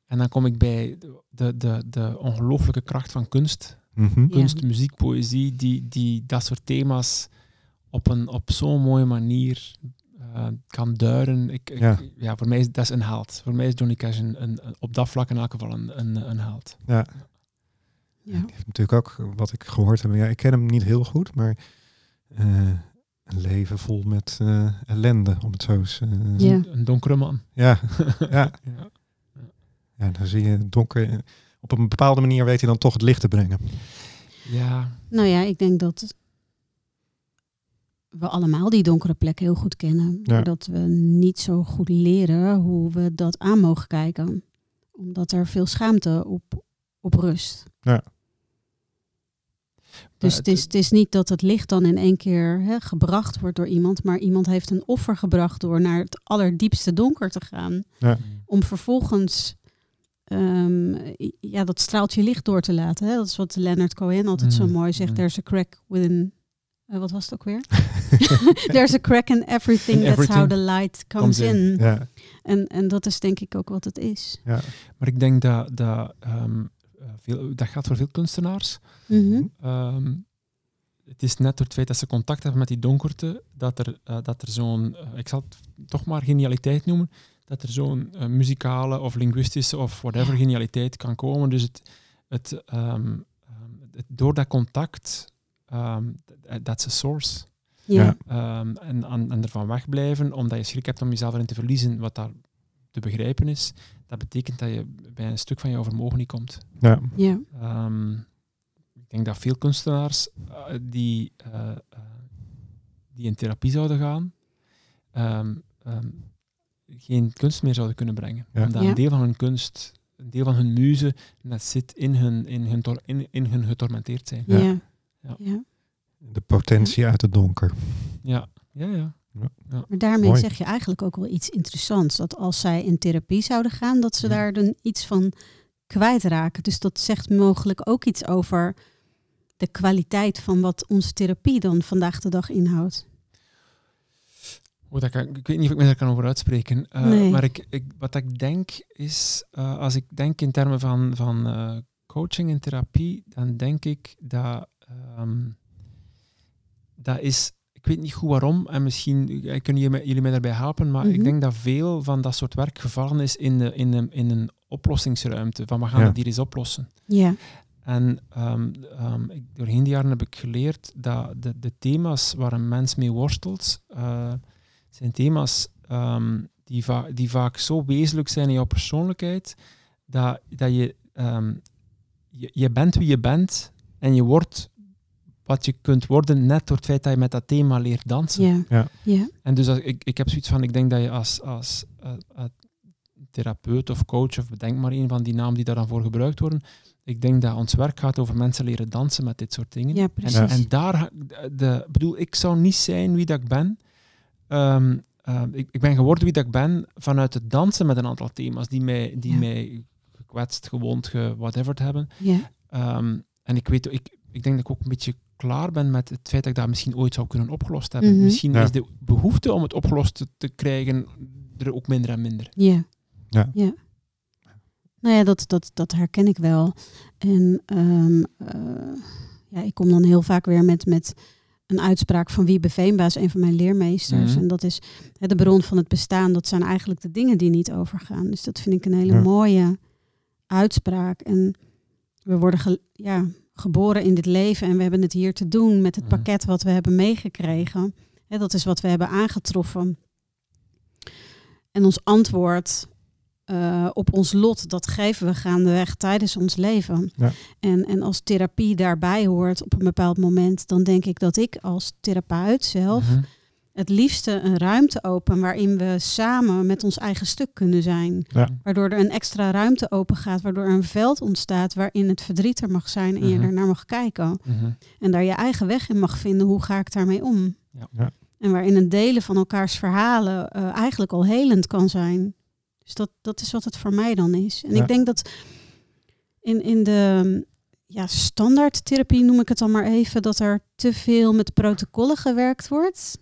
Speaker 3: En dan kom ik bij de, de, de ongelooflijke kracht van kunst.
Speaker 2: Mhm.
Speaker 3: Kunst, muziek, poëzie, die, die dat soort thema's op, een, op zo'n mooie manier eh, kan duiden. Ik, ik-
Speaker 2: Ja.
Speaker 3: ja. voor mij is dat is een held. Voor mij is Johnny Cash een, een, een- op dat vlak in elk geval een, een, een held.
Speaker 2: Ja.
Speaker 1: Ja.
Speaker 2: Die heeft natuurlijk ook, wat ik gehoord heb, ja, ik ken hem niet heel goed, maar eh, een leven vol met eh, ellende, om het zo eens...
Speaker 1: Ja.
Speaker 3: Een, donkere man.
Speaker 2: ja, ja,
Speaker 3: Ja.
Speaker 2: ja, dan zie je donker. Op een bepaalde manier weet hij dan toch het licht te brengen.
Speaker 3: ja.
Speaker 1: Nou ja, ik denk dat we allemaal die donkere plekken heel goed kennen.
Speaker 2: Ja.
Speaker 1: Maar dat we niet zo goed leren hoe we dat aan mogen kijken. Omdat er veel schaamte op, op rust. Dus
Speaker 3: Maar
Speaker 1: het is, het is niet dat het licht dan in één keer hè, gebracht wordt door iemand, maar iemand heeft een offer gebracht door naar het allerdiepste donker te gaan.
Speaker 2: Ja.
Speaker 1: Om vervolgens ehm, ja, dat straaltje licht door te laten. Hè? Dat is wat Leonard Cohen altijd zo
Speaker 3: Mhm,
Speaker 1: mooi zegt.
Speaker 3: mhm.
Speaker 1: There's a crack within... eh, wat was het ook weer? There's a crack in everything.
Speaker 3: In
Speaker 1: That's how the light comes,
Speaker 3: comes in.
Speaker 1: in.
Speaker 2: Ja,
Speaker 1: En, en dat is denk ik ook wat het is.
Speaker 2: ja.
Speaker 3: Maar ik denk dat, dat, ehm, eh, veel, dat gaat voor veel kunstenaars.
Speaker 1: Mhm.
Speaker 3: Ehm, het is net door het feit dat ze contact hebben met die donkerte, dat er, eh, dat er zo'n, ik zal het toch maar genialiteit noemen, dat er zo'n muzikale of linguïstische of whatever genialiteit kan komen. Dus het, het, ehm, het- door dat contact, ehm, dat is een source.
Speaker 1: Ja.
Speaker 3: Ehm, en, en, en ervan wegblijven, omdat je schrik hebt om jezelf erin te verliezen, wat daar te begrijpen is, dat betekent dat je bij een stuk van jouw vermogen niet komt.
Speaker 2: ja.
Speaker 1: ja.
Speaker 3: Ehm, ik denk dat veel kunstenaars eh, die, eh, eh, die in therapie zouden gaan, ehm, ehm, geen kunst meer zouden kunnen brengen.
Speaker 2: Ja.
Speaker 3: Omdat
Speaker 1: Ja.
Speaker 3: een deel van hun kunst, een deel van hun muze, net zit in hun, in hun, tor- in, in hun getormenteerd zijn.
Speaker 1: Ja.
Speaker 2: Ja.
Speaker 1: Ja.
Speaker 3: Ja.
Speaker 2: De potentie uit het donker.
Speaker 3: Ja, ja, ja.
Speaker 1: Maar daarmee
Speaker 2: Mooi.
Speaker 1: zeg je eigenlijk ook wel iets interessants. Dat als zij in therapie zouden gaan, dat ze
Speaker 3: Ja.
Speaker 1: daar dan iets van kwijtraken. Dus dat zegt mogelijk ook iets over de kwaliteit van wat onze therapie dan vandaag de dag inhoudt.
Speaker 3: Hoe dat kan, ik weet niet of ik me daar kan over uitspreken. Eh,
Speaker 1: Nee.
Speaker 3: Maar ik, ik, wat ik denk is, eh, als ik denk in termen van, van eh, coaching en therapie, dan denk ik dat ehm, dat is, ik weet niet goed waarom, en misschien eh, kunnen jullie mij, jullie mij daarbij helpen, maar ik
Speaker 1: Mhm.
Speaker 3: denk dat veel van dat soort werk gevallen is in, de, in, een, in een oplossingsruimte, van we gaan
Speaker 2: Ja.
Speaker 3: het hier eens oplossen.
Speaker 1: Ja,
Speaker 3: En ehm, ehm, ik, doorheen de jaren heb ik geleerd dat de, de thema's waar een mens mee worstelt, eh, zijn thema's ehm, die, va die vaak zo wezenlijk zijn in jouw persoonlijkheid, dat, dat je, ehm, je, je bent wie je bent en je wordt wat je kunt worden net door het feit dat je met dat thema leert dansen.
Speaker 1: ja,
Speaker 2: Ja.
Speaker 1: ja.
Speaker 3: En dus als, ik, ik heb zoiets van, ik denk dat je als, als eh, eh, therapeut of coach, of bedenk maar een van die namen die daar dan voor gebruikt worden, ik denk dat ons werk gaat over mensen leren dansen met dit soort dingen.
Speaker 1: ja
Speaker 3: en,
Speaker 1: precies.
Speaker 2: Ja.
Speaker 3: en daar, de, de- bedoel, ik zou niet zijn wie dat ik ben. Ehm, ehm, ik, ik ben geworden wie dat ik ben vanuit het dansen met een aantal thema's die mij, die
Speaker 1: Ja.
Speaker 3: mij gekwetst, gewond, ge, whatever hebben.
Speaker 1: Ja,
Speaker 3: Ehm, en ik weet, ik, ik denk dat ik ook een beetje klaar ben met het feit dat ik dat misschien ooit zou kunnen opgelost hebben.
Speaker 1: Mhm.
Speaker 3: Misschien
Speaker 2: Ja.
Speaker 3: is de behoefte om het opgelost te, te krijgen er ook minder en minder.
Speaker 1: ja.
Speaker 2: Ja.
Speaker 1: ja. Nou ja, dat, dat, dat herken ik wel. En ehm, eh, ja, ik kom dan heel vaak weer met, met een uitspraak van Wiebe Veenbaas, een van mijn leermeesters.
Speaker 3: Mhm.
Speaker 1: En dat is hè, de bron van het bestaan. Dat zijn eigenlijk de dingen die niet overgaan. Dus dat vind ik een hele
Speaker 2: Ja.
Speaker 1: mooie uitspraak. En we worden ja, geboren in dit leven en we hebben het hier te doen met het
Speaker 3: Mhm.
Speaker 1: pakket wat we hebben meegekregen. Hè, dat is wat we hebben aangetroffen. En ons antwoord eh, op ons lot, dat geven we gaandeweg tijdens ons leven.
Speaker 2: Ja.
Speaker 1: En, en als therapie daarbij hoort op een bepaald moment, dan denk ik dat ik als therapeut zelf
Speaker 3: Mhm.
Speaker 1: Het liefste een ruimte open waarin we samen met ons eigen stuk kunnen zijn.
Speaker 2: Ja.
Speaker 1: Waardoor er een extra ruimte open gaat, waardoor er een veld ontstaat waarin het verdriet er mag zijn en je
Speaker 3: Mhm.
Speaker 1: er naar mag kijken.
Speaker 3: Mhm.
Speaker 1: En daar je eigen weg in mag vinden, hoe ga ik daarmee om?
Speaker 3: Ja.
Speaker 2: Ja.
Speaker 1: En waarin een delen van elkaars verhalen eh, eigenlijk al helend kan zijn. Dus dat, dat is wat het voor mij dan is. En
Speaker 2: Ja.
Speaker 1: ik denk dat in, in de ja, standaardtherapie, noem ik het dan maar even, dat er te veel met protocollen gewerkt wordt.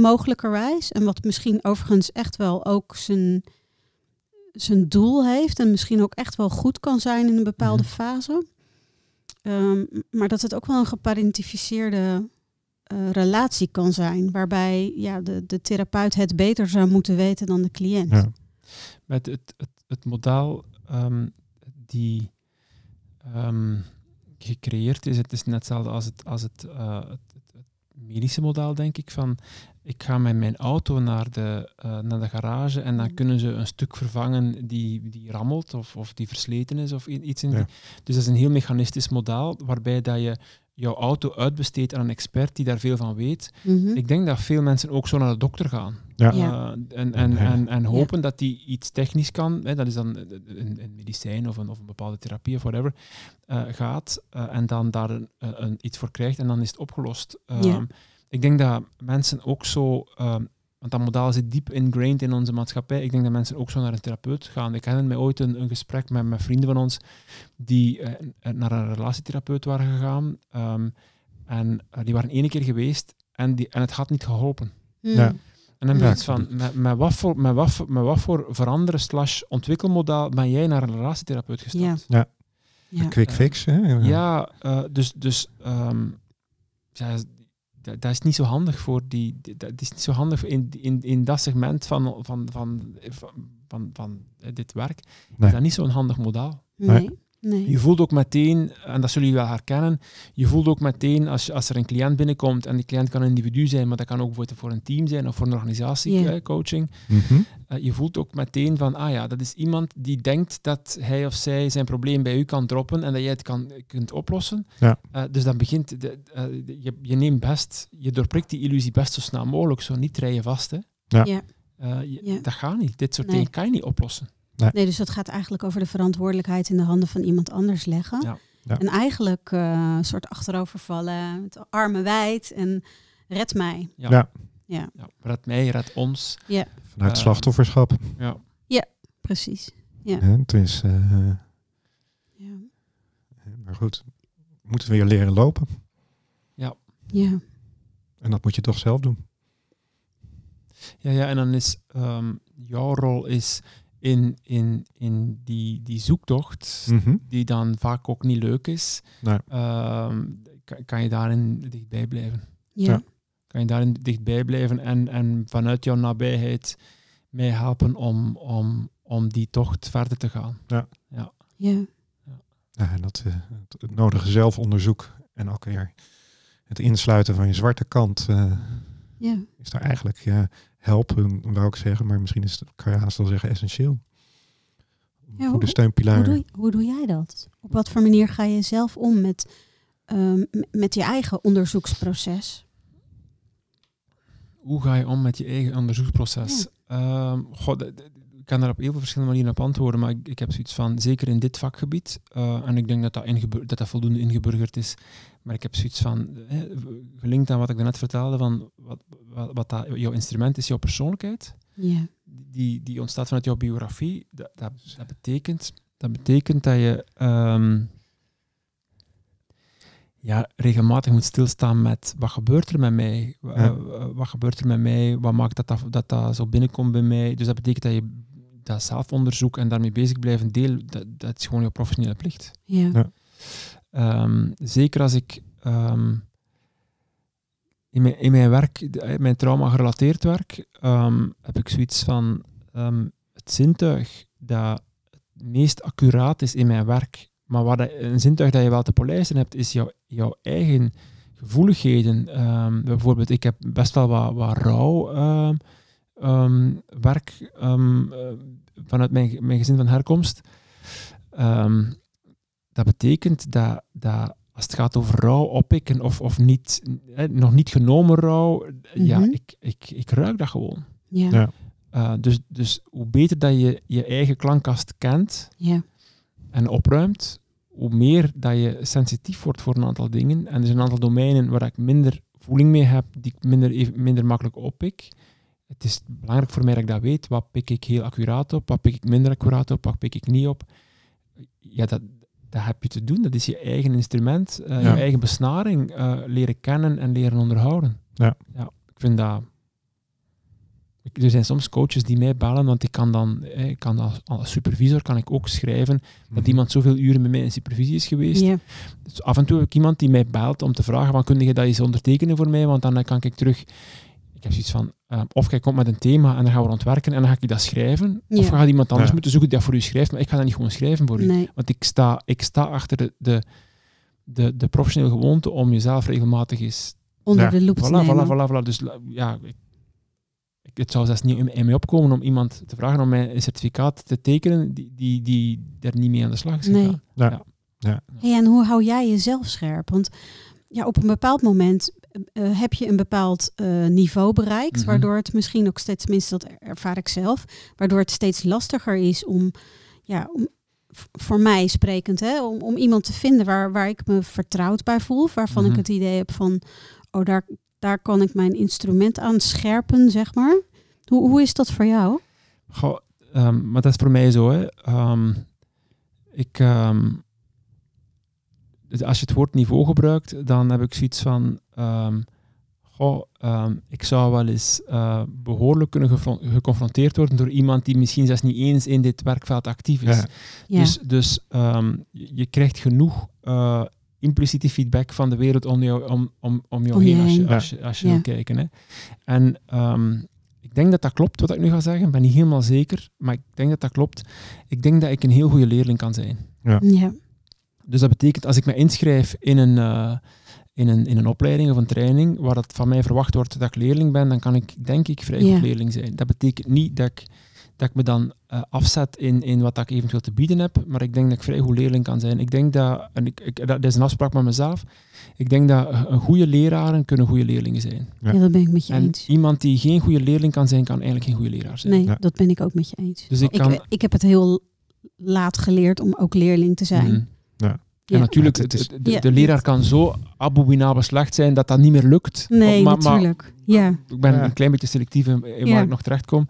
Speaker 1: Mogelijkerwijs. En wat misschien overigens echt wel ook zijn, zijn doel heeft. En misschien ook echt wel goed kan zijn in een bepaalde
Speaker 3: Mhm.
Speaker 1: fase. Ehm, maar dat het ook wel een geparentificeerde eh, relatie kan zijn. Waarbij ja, de, de therapeut het beter zou moeten weten dan de cliënt.
Speaker 2: Ja.
Speaker 3: Met het, het, het model ehm, die ehm, gecreëerd is, het is net hetzelfde als het, als het, eh, het, het- het medische model, denk ik, van ik ga met mijn auto naar de, eh, naar de garage en dan
Speaker 1: Mhm.
Speaker 3: kunnen ze een stuk vervangen die, die rammelt of, of die versleten is of iets in
Speaker 2: Ja.
Speaker 3: die. Dus dat is een heel mechanistisch model waarbij dat je jouw auto uitbesteedt aan een expert die daar veel van weet.
Speaker 1: Mhm.
Speaker 3: Ik denk dat veel mensen ook zo naar de dokter gaan.
Speaker 2: Ja.
Speaker 3: Eh, en, en, en, en hopen dat die iets technisch kan, hè, dat is dan een, een medicijn of een, of een bepaalde therapie of whatever, eh, gaat en dan daar een, een, iets voor krijgt en dan is het opgelost.
Speaker 1: Ja.
Speaker 3: Ik denk dat mensen ook zo, ehm, want dat model zit diep ingrained in onze maatschappij, ik denk dat mensen ook zo naar een therapeut gaan. Ik herinner mij ooit een, een gesprek met, met vrienden van ons die eh, naar een relatietherapeut waren gegaan ehm, en eh, die waren ene keer geweest en, die, en het had niet geholpen.
Speaker 1: Mhm.
Speaker 2: Ja.
Speaker 3: En dan heb
Speaker 1: Ja.
Speaker 3: je iets van, met, met, wat voor, met, wat voor, met wat voor veranderen slash ontwikkelmodel ben jij naar een relatietherapeut gestapt?
Speaker 1: Ja.
Speaker 2: Een quick fix. Hè?
Speaker 3: Ja, eh, dus, dus ehm, ja, dat, dat is niet zo handig voor die, dat is niet zo handig in, in, in dat segment van, van, van, van, van, van eh, dit werk.
Speaker 2: Nee.
Speaker 3: Is dat niet zo'n handig model.
Speaker 1: Nee. Nee.
Speaker 3: Je voelt ook meteen, en dat zullen jullie wel herkennen, je voelt ook meteen als, als er een cliënt binnenkomt, en die cliënt kan een individu zijn, maar dat kan ook bijvoorbeeld voor een team zijn of voor een organisatie,
Speaker 1: Ja.
Speaker 3: eh, coaching.
Speaker 2: Mhm.
Speaker 3: Je voelt ook meteen van, ah ja, dat is iemand die denkt dat hij of zij zijn probleem bij u kan droppen en dat jij het kan, kunt oplossen.
Speaker 2: Ja.
Speaker 3: Eh, dus dan begint, de, eh, de- je, je neemt best, je doorprikt die illusie best zo snel mogelijk, zo niet rij je vast. Hè.
Speaker 2: Ja.
Speaker 1: Ja.
Speaker 3: Eh, je-
Speaker 1: Ja.
Speaker 3: Dat gaat niet. Dit soort
Speaker 1: Nee.
Speaker 3: dingen kan je niet oplossen.
Speaker 1: Nee, dus dat gaat eigenlijk over de verantwoordelijkheid in de handen van iemand anders leggen.
Speaker 3: Ja.
Speaker 2: Ja.
Speaker 1: En eigenlijk eh, een soort achterovervallen, met de armen wijd en red mij.
Speaker 3: Ja.
Speaker 2: Ja.
Speaker 1: Ja,
Speaker 3: Ja, red mij, red ons.
Speaker 2: Vanuit
Speaker 3: Eh,
Speaker 2: slachtofferschap.
Speaker 3: Ja.
Speaker 1: precies. Ja.
Speaker 2: Het is, eh,
Speaker 1: Ja.
Speaker 2: maar goed, we moeten weer leren lopen.
Speaker 1: ja.
Speaker 2: En dat moet je toch zelf doen.
Speaker 3: Ja, ja, en dan is ehm, jouw rol is in, in, in die, die zoektocht,
Speaker 2: Mhm.
Speaker 3: die dan vaak ook niet leuk is,
Speaker 2: Nee.
Speaker 3: ehm, kan, kan je daarin dichtbij blijven.
Speaker 1: Ja.
Speaker 2: Ja.
Speaker 3: Kan je daarin dichtbij blijven en, en vanuit jouw nabijheid mij helpen om, om, om die tocht verder te gaan.
Speaker 1: Ja.
Speaker 2: Ja, en dat, eh, het, het nodige zelfonderzoek en ook weer het insluiten van je zwarte kant eh,
Speaker 1: Ja.
Speaker 2: is daar eigenlijk ja, helpen, wou ik zeggen, maar misschien is het, kan je haast wel zeggen, essentieel.
Speaker 1: Ja,
Speaker 2: goede
Speaker 1: hoe-
Speaker 2: steunpilaar.
Speaker 1: Hoe, doe, hoe doe jij dat? Op wat voor manier ga je zelf om met, ehm, met je eigen onderzoeksproces?
Speaker 3: Hoe ga je om met je eigen onderzoeksproces? Ehm, goh, d- d- ik kan daar op heel veel verschillende manieren op antwoorden, maar ik, ik heb zoiets van, zeker in dit vakgebied, eh, en ik denk dat dat, dat dat voldoende ingeburgerd is, maar ik heb zoiets van, eh, gelinkt aan wat ik daarnet vertelde, van wat, wat, wat dat, jouw instrument is, jouw persoonlijkheid,
Speaker 1: Ja.
Speaker 3: die, die ontstaat vanuit jouw biografie. Dat, dat, dat, betekent, dat betekent dat je ehm, ja, regelmatig moet stilstaan met wat gebeurt er met mij?
Speaker 2: Ja.
Speaker 3: wat gebeurt er met mij? Wat maakt dat dat, dat dat zo binnenkomt bij mij? Dus dat betekent dat je dat zelfonderzoek en daarmee bezig blijven deel, dat, dat is gewoon je professionele plicht.
Speaker 1: Ja.
Speaker 2: Ja.
Speaker 3: Ehm, zeker als ik ehm, in, mijn, in mijn werk, in mijn trauma gerelateerd werk, ehm, heb ik zoiets van het zintuig dat het meest accuraat is in mijn werk, maar dat, een zintuig dat je wel te polijsten hebt, is jouw, jouw eigen gevoeligheden. Bijvoorbeeld, ik heb best wel wat, wat rouw werk eh, vanuit mijn, mijn gezin van herkomst. Dat betekent dat, dat als het gaat over rouw oppikken of, of niet, eh, nog niet genomen rouw, ja,
Speaker 1: Mhm.
Speaker 3: ik, ik, ik ruik dat gewoon.
Speaker 1: Ja.
Speaker 2: Ja.
Speaker 3: Uh, dus, dus hoe beter dat je je eigen klankkast kent
Speaker 1: Ja.
Speaker 3: en opruimt, hoe meer dat je sensitief wordt voor een aantal dingen. En er zijn een aantal domeinen waar ik minder voeling mee heb, die ik minder, even- minder makkelijk oppik. Het is belangrijk voor mij dat ik dat weet. Wat pik ik heel accuraat op? Wat pik ik minder accuraat op? Wat pik ik niet op? Ja, dat, dat heb je te doen. Dat is je eigen instrument, eh,
Speaker 2: Ja.
Speaker 3: je eigen besnaring eh, leren kennen en leren onderhouden.
Speaker 2: Ja.
Speaker 3: ja ik vind dat... ik- Er zijn soms coaches die mij bellen, want ik kan dan, eh, ik kan als, als supervisor kan ik ook schrijven dat
Speaker 2: Mhm.
Speaker 3: iemand zoveel uren bij mij in supervisie is geweest.
Speaker 1: Ja.
Speaker 3: Dus af en toe heb ik iemand die mij belt om te vragen, van, kun je dat eens ondertekenen voor mij? Want dan kan ik terug... Ik heb zoiets van, eh, of jij komt met een thema en dan gaan we ontwerken en dan ga ik dat schrijven. Of
Speaker 1: Ja.
Speaker 3: gaat iemand anders
Speaker 2: Ja.
Speaker 3: moeten zoeken die dat voor u schrijft, maar ik ga dat niet gewoon schrijven voor u. Want ik sta, ik sta achter de, de, de, de professionele gewoonte om jezelf regelmatig eens...
Speaker 1: Onder
Speaker 2: Ja.
Speaker 1: de loep te
Speaker 3: Voilà,
Speaker 1: nemen.
Speaker 3: voilà, voilà, voilà. Dus ja, ik, ik, het zou zelfs niet in, in mij opkomen om iemand te vragen om mij een certificaat te tekenen die, die, die er niet mee aan de slag is
Speaker 1: Nee.
Speaker 3: gegaan.
Speaker 2: Ja.
Speaker 1: Hey, en hoe hou jij jezelf scherp? Want ja, op een bepaald moment eh, heb je een bepaald eh, niveau bereikt,
Speaker 3: Mhm.
Speaker 1: waardoor het misschien ook steeds, tenminste dat ervaar ik zelf, waardoor het steeds lastiger is om, ja, om, voor mij sprekend, hè, om, om iemand te vinden waar, waar ik me vertrouwd bij voel, waarvan
Speaker 3: Mhm.
Speaker 1: ik het idee heb van, oh, daar, daar kan ik mijn instrument aan scherpen, zeg maar. Hoe, hoe is dat voor jou?
Speaker 3: Goh, ehm, maar dat is voor mij zo. Hè. Ehm, ik, ehm, als je het woord niveau gebruikt, dan heb ik zoiets van... ehm, goh, ehm, ik zou wel eens eh, behoorlijk kunnen geconfronteerd worden door iemand die misschien zelfs niet eens in dit werkveld actief is.
Speaker 2: Ja.
Speaker 1: Ja,
Speaker 3: Dus, dus ehm, je, krijgt genoeg eh, impliciete feedback van de wereld om jou, om, om, om jou heen als je, als je, als je
Speaker 1: Ja.
Speaker 3: wil kijken. Hè. En ehm, ik denk dat dat klopt, wat ik nu ga zeggen. Ik ben niet helemaal zeker, maar ik denk dat dat klopt. Ik denk dat ik een heel goede leerling kan zijn.
Speaker 1: ja,
Speaker 3: Dus dat betekent, als ik me inschrijf in een, eh, in een, in een opleiding of een training waar dat van mij verwacht wordt dat ik leerling ben, dan kan ik denk ik vrij
Speaker 1: Ja.
Speaker 3: goed leerling zijn. Dat betekent niet dat ik, dat ik me dan eh, afzet in, in wat ik eventueel te bieden heb, maar ik denk dat ik vrij goed leerling kan zijn. Ik denk dat, en ik, ik, dat is een afspraak met mezelf, ik denk dat een goede leraren kunnen goede leerlingen zijn.
Speaker 2: Ja.
Speaker 1: ja, dat ben ik met je
Speaker 3: En
Speaker 1: eens.
Speaker 3: iemand die geen goede leerling kan zijn, kan eigenlijk geen goede leraar zijn.
Speaker 1: Nee,
Speaker 2: Ja.
Speaker 1: dat ben ik ook met je eens.
Speaker 3: Dus ik
Speaker 1: Ik,
Speaker 3: kan...
Speaker 1: ik heb het heel laat geleerd om ook leerling te zijn.
Speaker 3: Mhm.
Speaker 2: Ja.
Speaker 1: Ja.
Speaker 3: En natuurlijk,
Speaker 2: Ja, het is-
Speaker 3: de, de,
Speaker 1: Ja,
Speaker 3: de leraar kan zo abominabel slecht zijn dat dat niet meer lukt.
Speaker 1: Nee,
Speaker 3: Maar- maar-
Speaker 1: natuurlijk. ja.
Speaker 3: Ik ben
Speaker 2: Ja.
Speaker 3: een klein beetje selectief in, in
Speaker 1: Ja.
Speaker 3: waar ik nog terecht kom.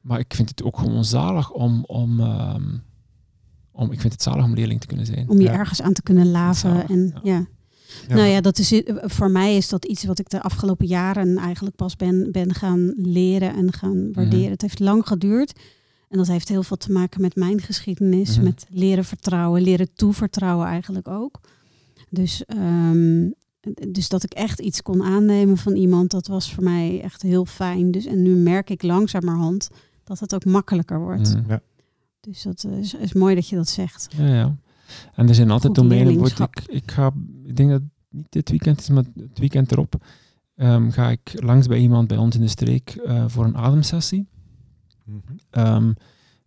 Speaker 3: Maar ik vind het ook gewoon zalig om, om, ehm, om... Ik vind het zalig om leerling te kunnen zijn.
Speaker 1: Om je
Speaker 2: Ja.
Speaker 1: ergens aan te kunnen laven.
Speaker 3: Zalig,
Speaker 1: En,
Speaker 3: ja.
Speaker 1: ja.
Speaker 2: Ja,
Speaker 1: Nou ja, dat is, voor mij is dat iets wat ik de afgelopen jaren eigenlijk pas ben, ben gaan leren en gaan waarderen.
Speaker 3: Mhm.
Speaker 1: Het heeft lang geduurd. En dat heeft heel veel te maken met mijn geschiedenis,
Speaker 3: Mhm.
Speaker 1: met leren vertrouwen, leren toevertrouwen eigenlijk ook. Dus, ehm, dus dat ik echt iets kon aannemen van iemand, dat was voor mij echt heel fijn. Dus, en nu merk ik langzamerhand dat het ook makkelijker wordt.
Speaker 3: Mhm.
Speaker 1: Dus dat eh, is, is mooi dat je dat zegt.
Speaker 3: Ja, ja. En er zijn altijd domeinen. Ik, ik, ga, ik denk dat het niet dit weekend is, maar het weekend erop ehm, ga ik langs bij iemand bij ons in de streek eh, voor een ademsessie. Ehm,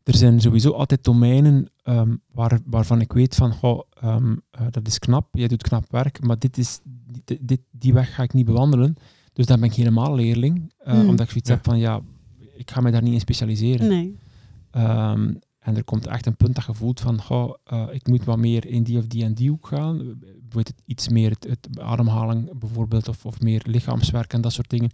Speaker 3: er zijn sowieso altijd domeinen ehm, waar, waarvan ik weet van, goh, ehm, eh, dat is knap, jij doet knap werk, maar dit is, dit, dit, die weg ga ik niet bewandelen. Dus dan ben ik helemaal leerling, eh,
Speaker 1: Hmm.
Speaker 3: omdat ik zoiets
Speaker 2: Ja.
Speaker 3: heb van, ja, ik ga me daar niet in specialiseren.
Speaker 1: Nee.
Speaker 3: Ehm, en er komt echt een punt dat je voelt van, goh, eh, ik moet wat meer in die of die en die hoek gaan. Bijvoorbeeld het- iets meer het, het ademhaling bijvoorbeeld, of, of meer lichaamswerk en dat soort dingen.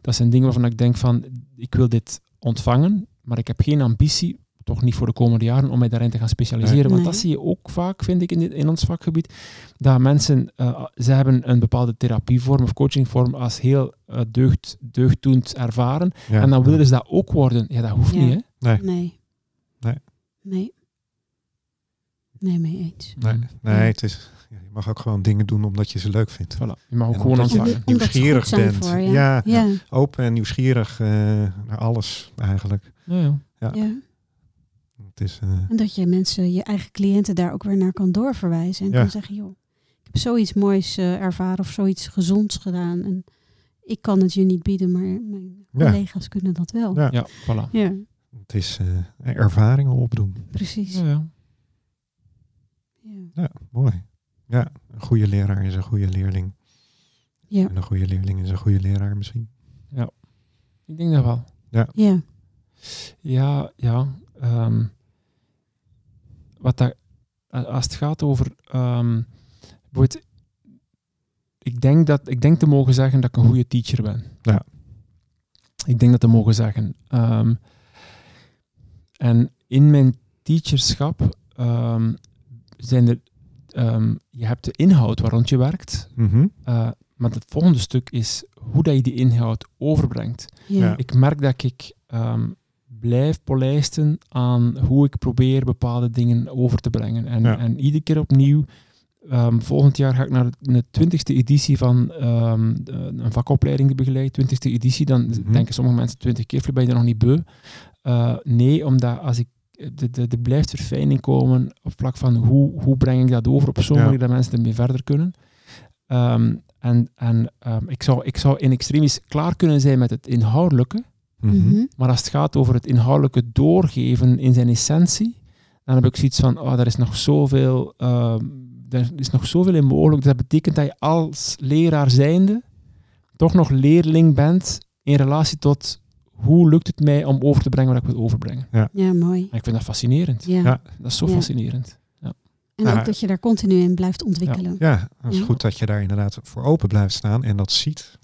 Speaker 3: Dat zijn dingen waarvan ik denk van, ik wil dit ontvangen, maar ik heb geen ambitie, toch niet voor de komende jaren, om mij daarin te gaan specialiseren. Want dat zie je ook vaak, vind ik, in, dit, in ons vakgebied. Dat mensen, eh, ze hebben een bepaalde therapievorm of coachingvorm als heel eh, deugd, deugddoend ervaren.
Speaker 2: Ja.
Speaker 3: En dan willen ze dat ook worden. Ja, dat hoeft
Speaker 1: Ja.
Speaker 3: niet, hè?
Speaker 2: Nee,
Speaker 1: Nee.
Speaker 2: Nee.
Speaker 1: Nee. Nee, mee eens.
Speaker 2: nee, nee het is, ja, je mag ook gewoon dingen doen omdat je ze leuk vindt.
Speaker 3: Voilà. Je mag ook
Speaker 2: En
Speaker 3: gewoon
Speaker 2: omdat je- nieuwsgierig bent.
Speaker 1: Voor, ja.
Speaker 2: Ja.
Speaker 1: Ja.
Speaker 2: Open en nieuwsgierig eh, naar alles eigenlijk. Ja,
Speaker 1: ja.
Speaker 2: Het is, eh,
Speaker 1: En dat je mensen, je eigen cliënten daar ook weer naar kan doorverwijzen. En
Speaker 2: Ja.
Speaker 1: kan zeggen, joh, ik heb zoiets moois eh, ervaren of zoiets gezonds gedaan. En ik kan het je niet bieden, maar mijn
Speaker 2: Ja.
Speaker 1: collega's kunnen dat wel.
Speaker 2: Ja.
Speaker 3: ja, voilà.
Speaker 1: Ja,
Speaker 2: het is eh, ervaringen opdoen.
Speaker 1: precies.
Speaker 3: Ja, ja.
Speaker 1: Ja.
Speaker 2: Ja, mooi. Ja, een goede leraar is een goede leerling.
Speaker 1: Ja.
Speaker 2: En een goede leerling is een goede leraar misschien.
Speaker 3: Ik denk dat wel.
Speaker 1: ja.
Speaker 3: Ja, ja. ehm, wat dat, a- als het gaat over... ehm, bijvoorbeeld, ik, denk dat, ik denk te mogen zeggen dat ik een goede teacher ben.
Speaker 2: Ja.
Speaker 3: Ik denk dat te mogen zeggen. Ehm, en in mijn teacherschap ehm, zijn er... ehm, je hebt de inhoud waar rond je werkt.
Speaker 2: Mhm.
Speaker 3: eh, maar het volgende stuk is hoe dat je die inhoud overbrengt.
Speaker 1: Ja.
Speaker 3: Ik merk dat ik ehm, blijf polijsten aan hoe ik probeer bepaalde dingen over te brengen. En,
Speaker 2: Ja.
Speaker 3: en iedere keer opnieuw, ehm, volgend jaar ga ik naar de twintigste editie van ehm, de- een vakopleiding die begeleid. Twintigste editie, dan
Speaker 2: Mhm.
Speaker 3: denken sommige mensen twintig keer, ben je er nog niet beu? Eh, nee, omdat als ik de, de, er blijft verfijning komen op vlak van hoe, hoe breng ik dat over op zo'n
Speaker 2: Ja.
Speaker 3: manier dat mensen ermee verder kunnen. Ehm, en en ehm, ik, zou, ik zou in extremis klaar kunnen zijn met het inhoudelijke,
Speaker 2: Mhm.
Speaker 1: Mhm.
Speaker 3: maar als het gaat over het inhoudelijke doorgeven in zijn essentie, dan heb ik zoiets van, oh, er is nog zoveel, ehm, er is nog zoveel in mogelijk. Dat betekent dat je als leraar zijnde toch nog leerling bent in relatie tot hoe lukt het mij om over te brengen wat ik wil overbrengen.
Speaker 1: Ja, mooi.
Speaker 3: En ik vind dat fascinerend.
Speaker 1: Ja.
Speaker 2: Ja.
Speaker 3: Dat is zo
Speaker 1: Ja.
Speaker 3: fascinerend.
Speaker 1: En
Speaker 2: Ja.
Speaker 1: ook dat je daar continu in blijft ontwikkelen.
Speaker 2: Ja, het is
Speaker 1: Ja.
Speaker 2: goed dat je daar inderdaad voor open blijft staan en dat ziet.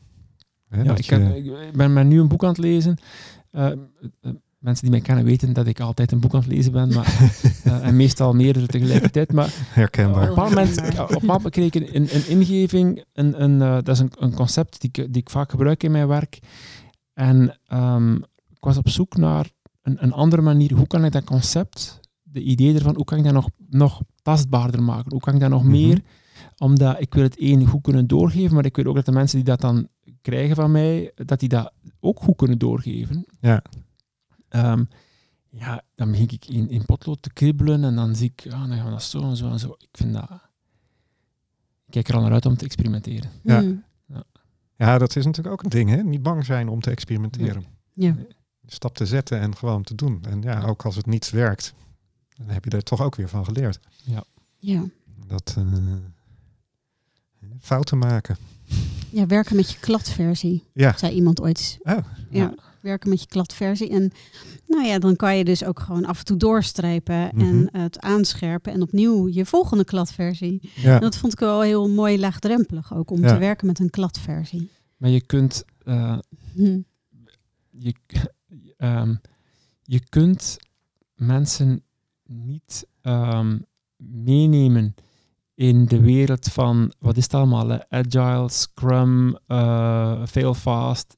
Speaker 2: Hè,
Speaker 3: Ja,
Speaker 2: dat
Speaker 3: ik,
Speaker 2: je-
Speaker 3: heb, ik ben maar nu een boek aan het lezen. Eh, eh, mensen die mij kennen weten dat ik altijd een boek aan het lezen ben. Maar, eh, en meestal meerdere tegelijkertijd. Maar
Speaker 2: herkenbaar.
Speaker 3: op een moment, op moment kreeg ik een, een ingeving. Een, een, eh, dat is een, een concept die ik, die ik vaak gebruik in mijn werk. En ehm, ik was op zoek naar een, een andere manier. Hoe kan ik dat concept, de idee ervan, hoe kan ik dat nog, nog tastbaarder maken? Hoe kan ik dat nog
Speaker 2: Mhm.
Speaker 3: meer? Omdat ik wil het één goed kunnen doorgeven, maar ik wil ook dat de mensen die dat dan krijgen van mij, dat die dat ook goed kunnen doorgeven.
Speaker 2: Ja.
Speaker 3: Ehm, ja, dan begin ik in, in potlood te kribbelen en dan zie ik, ah, dan gaan we dat zo en zo en zo. Ik vind dat... Ik kijk er al naar uit om te experimenteren.
Speaker 2: Ja.
Speaker 1: Mm.
Speaker 2: Ja, dat is natuurlijk ook een ding, hè? Niet bang zijn om te experimenteren.
Speaker 1: Ja.
Speaker 2: Stap te zetten en gewoon te doen. En ja, ook als het niet werkt, dan heb je er toch ook weer van geleerd.
Speaker 1: Ja.
Speaker 2: Dat eh, fouten maken.
Speaker 1: ja, werken met je kladversie,
Speaker 2: Ja,
Speaker 1: zei iemand ooit.
Speaker 2: Oh,
Speaker 1: ja. Werken met je kladversie. En nou ja, dan kan je dus ook gewoon af en toe doorstrijpen
Speaker 2: Mhm.
Speaker 1: en het aanscherpen en opnieuw je volgende kladversie.
Speaker 2: ja.
Speaker 1: Dat vond ik wel heel mooi laagdrempelig ook om
Speaker 2: Ja.
Speaker 1: te werken met een kladversie.
Speaker 3: Maar je kunt... eh,
Speaker 1: Hm.
Speaker 3: je, ehm, je kunt mensen niet ehm, meenemen in de wereld van, wat is het allemaal, agile, scrum, eh fail fast.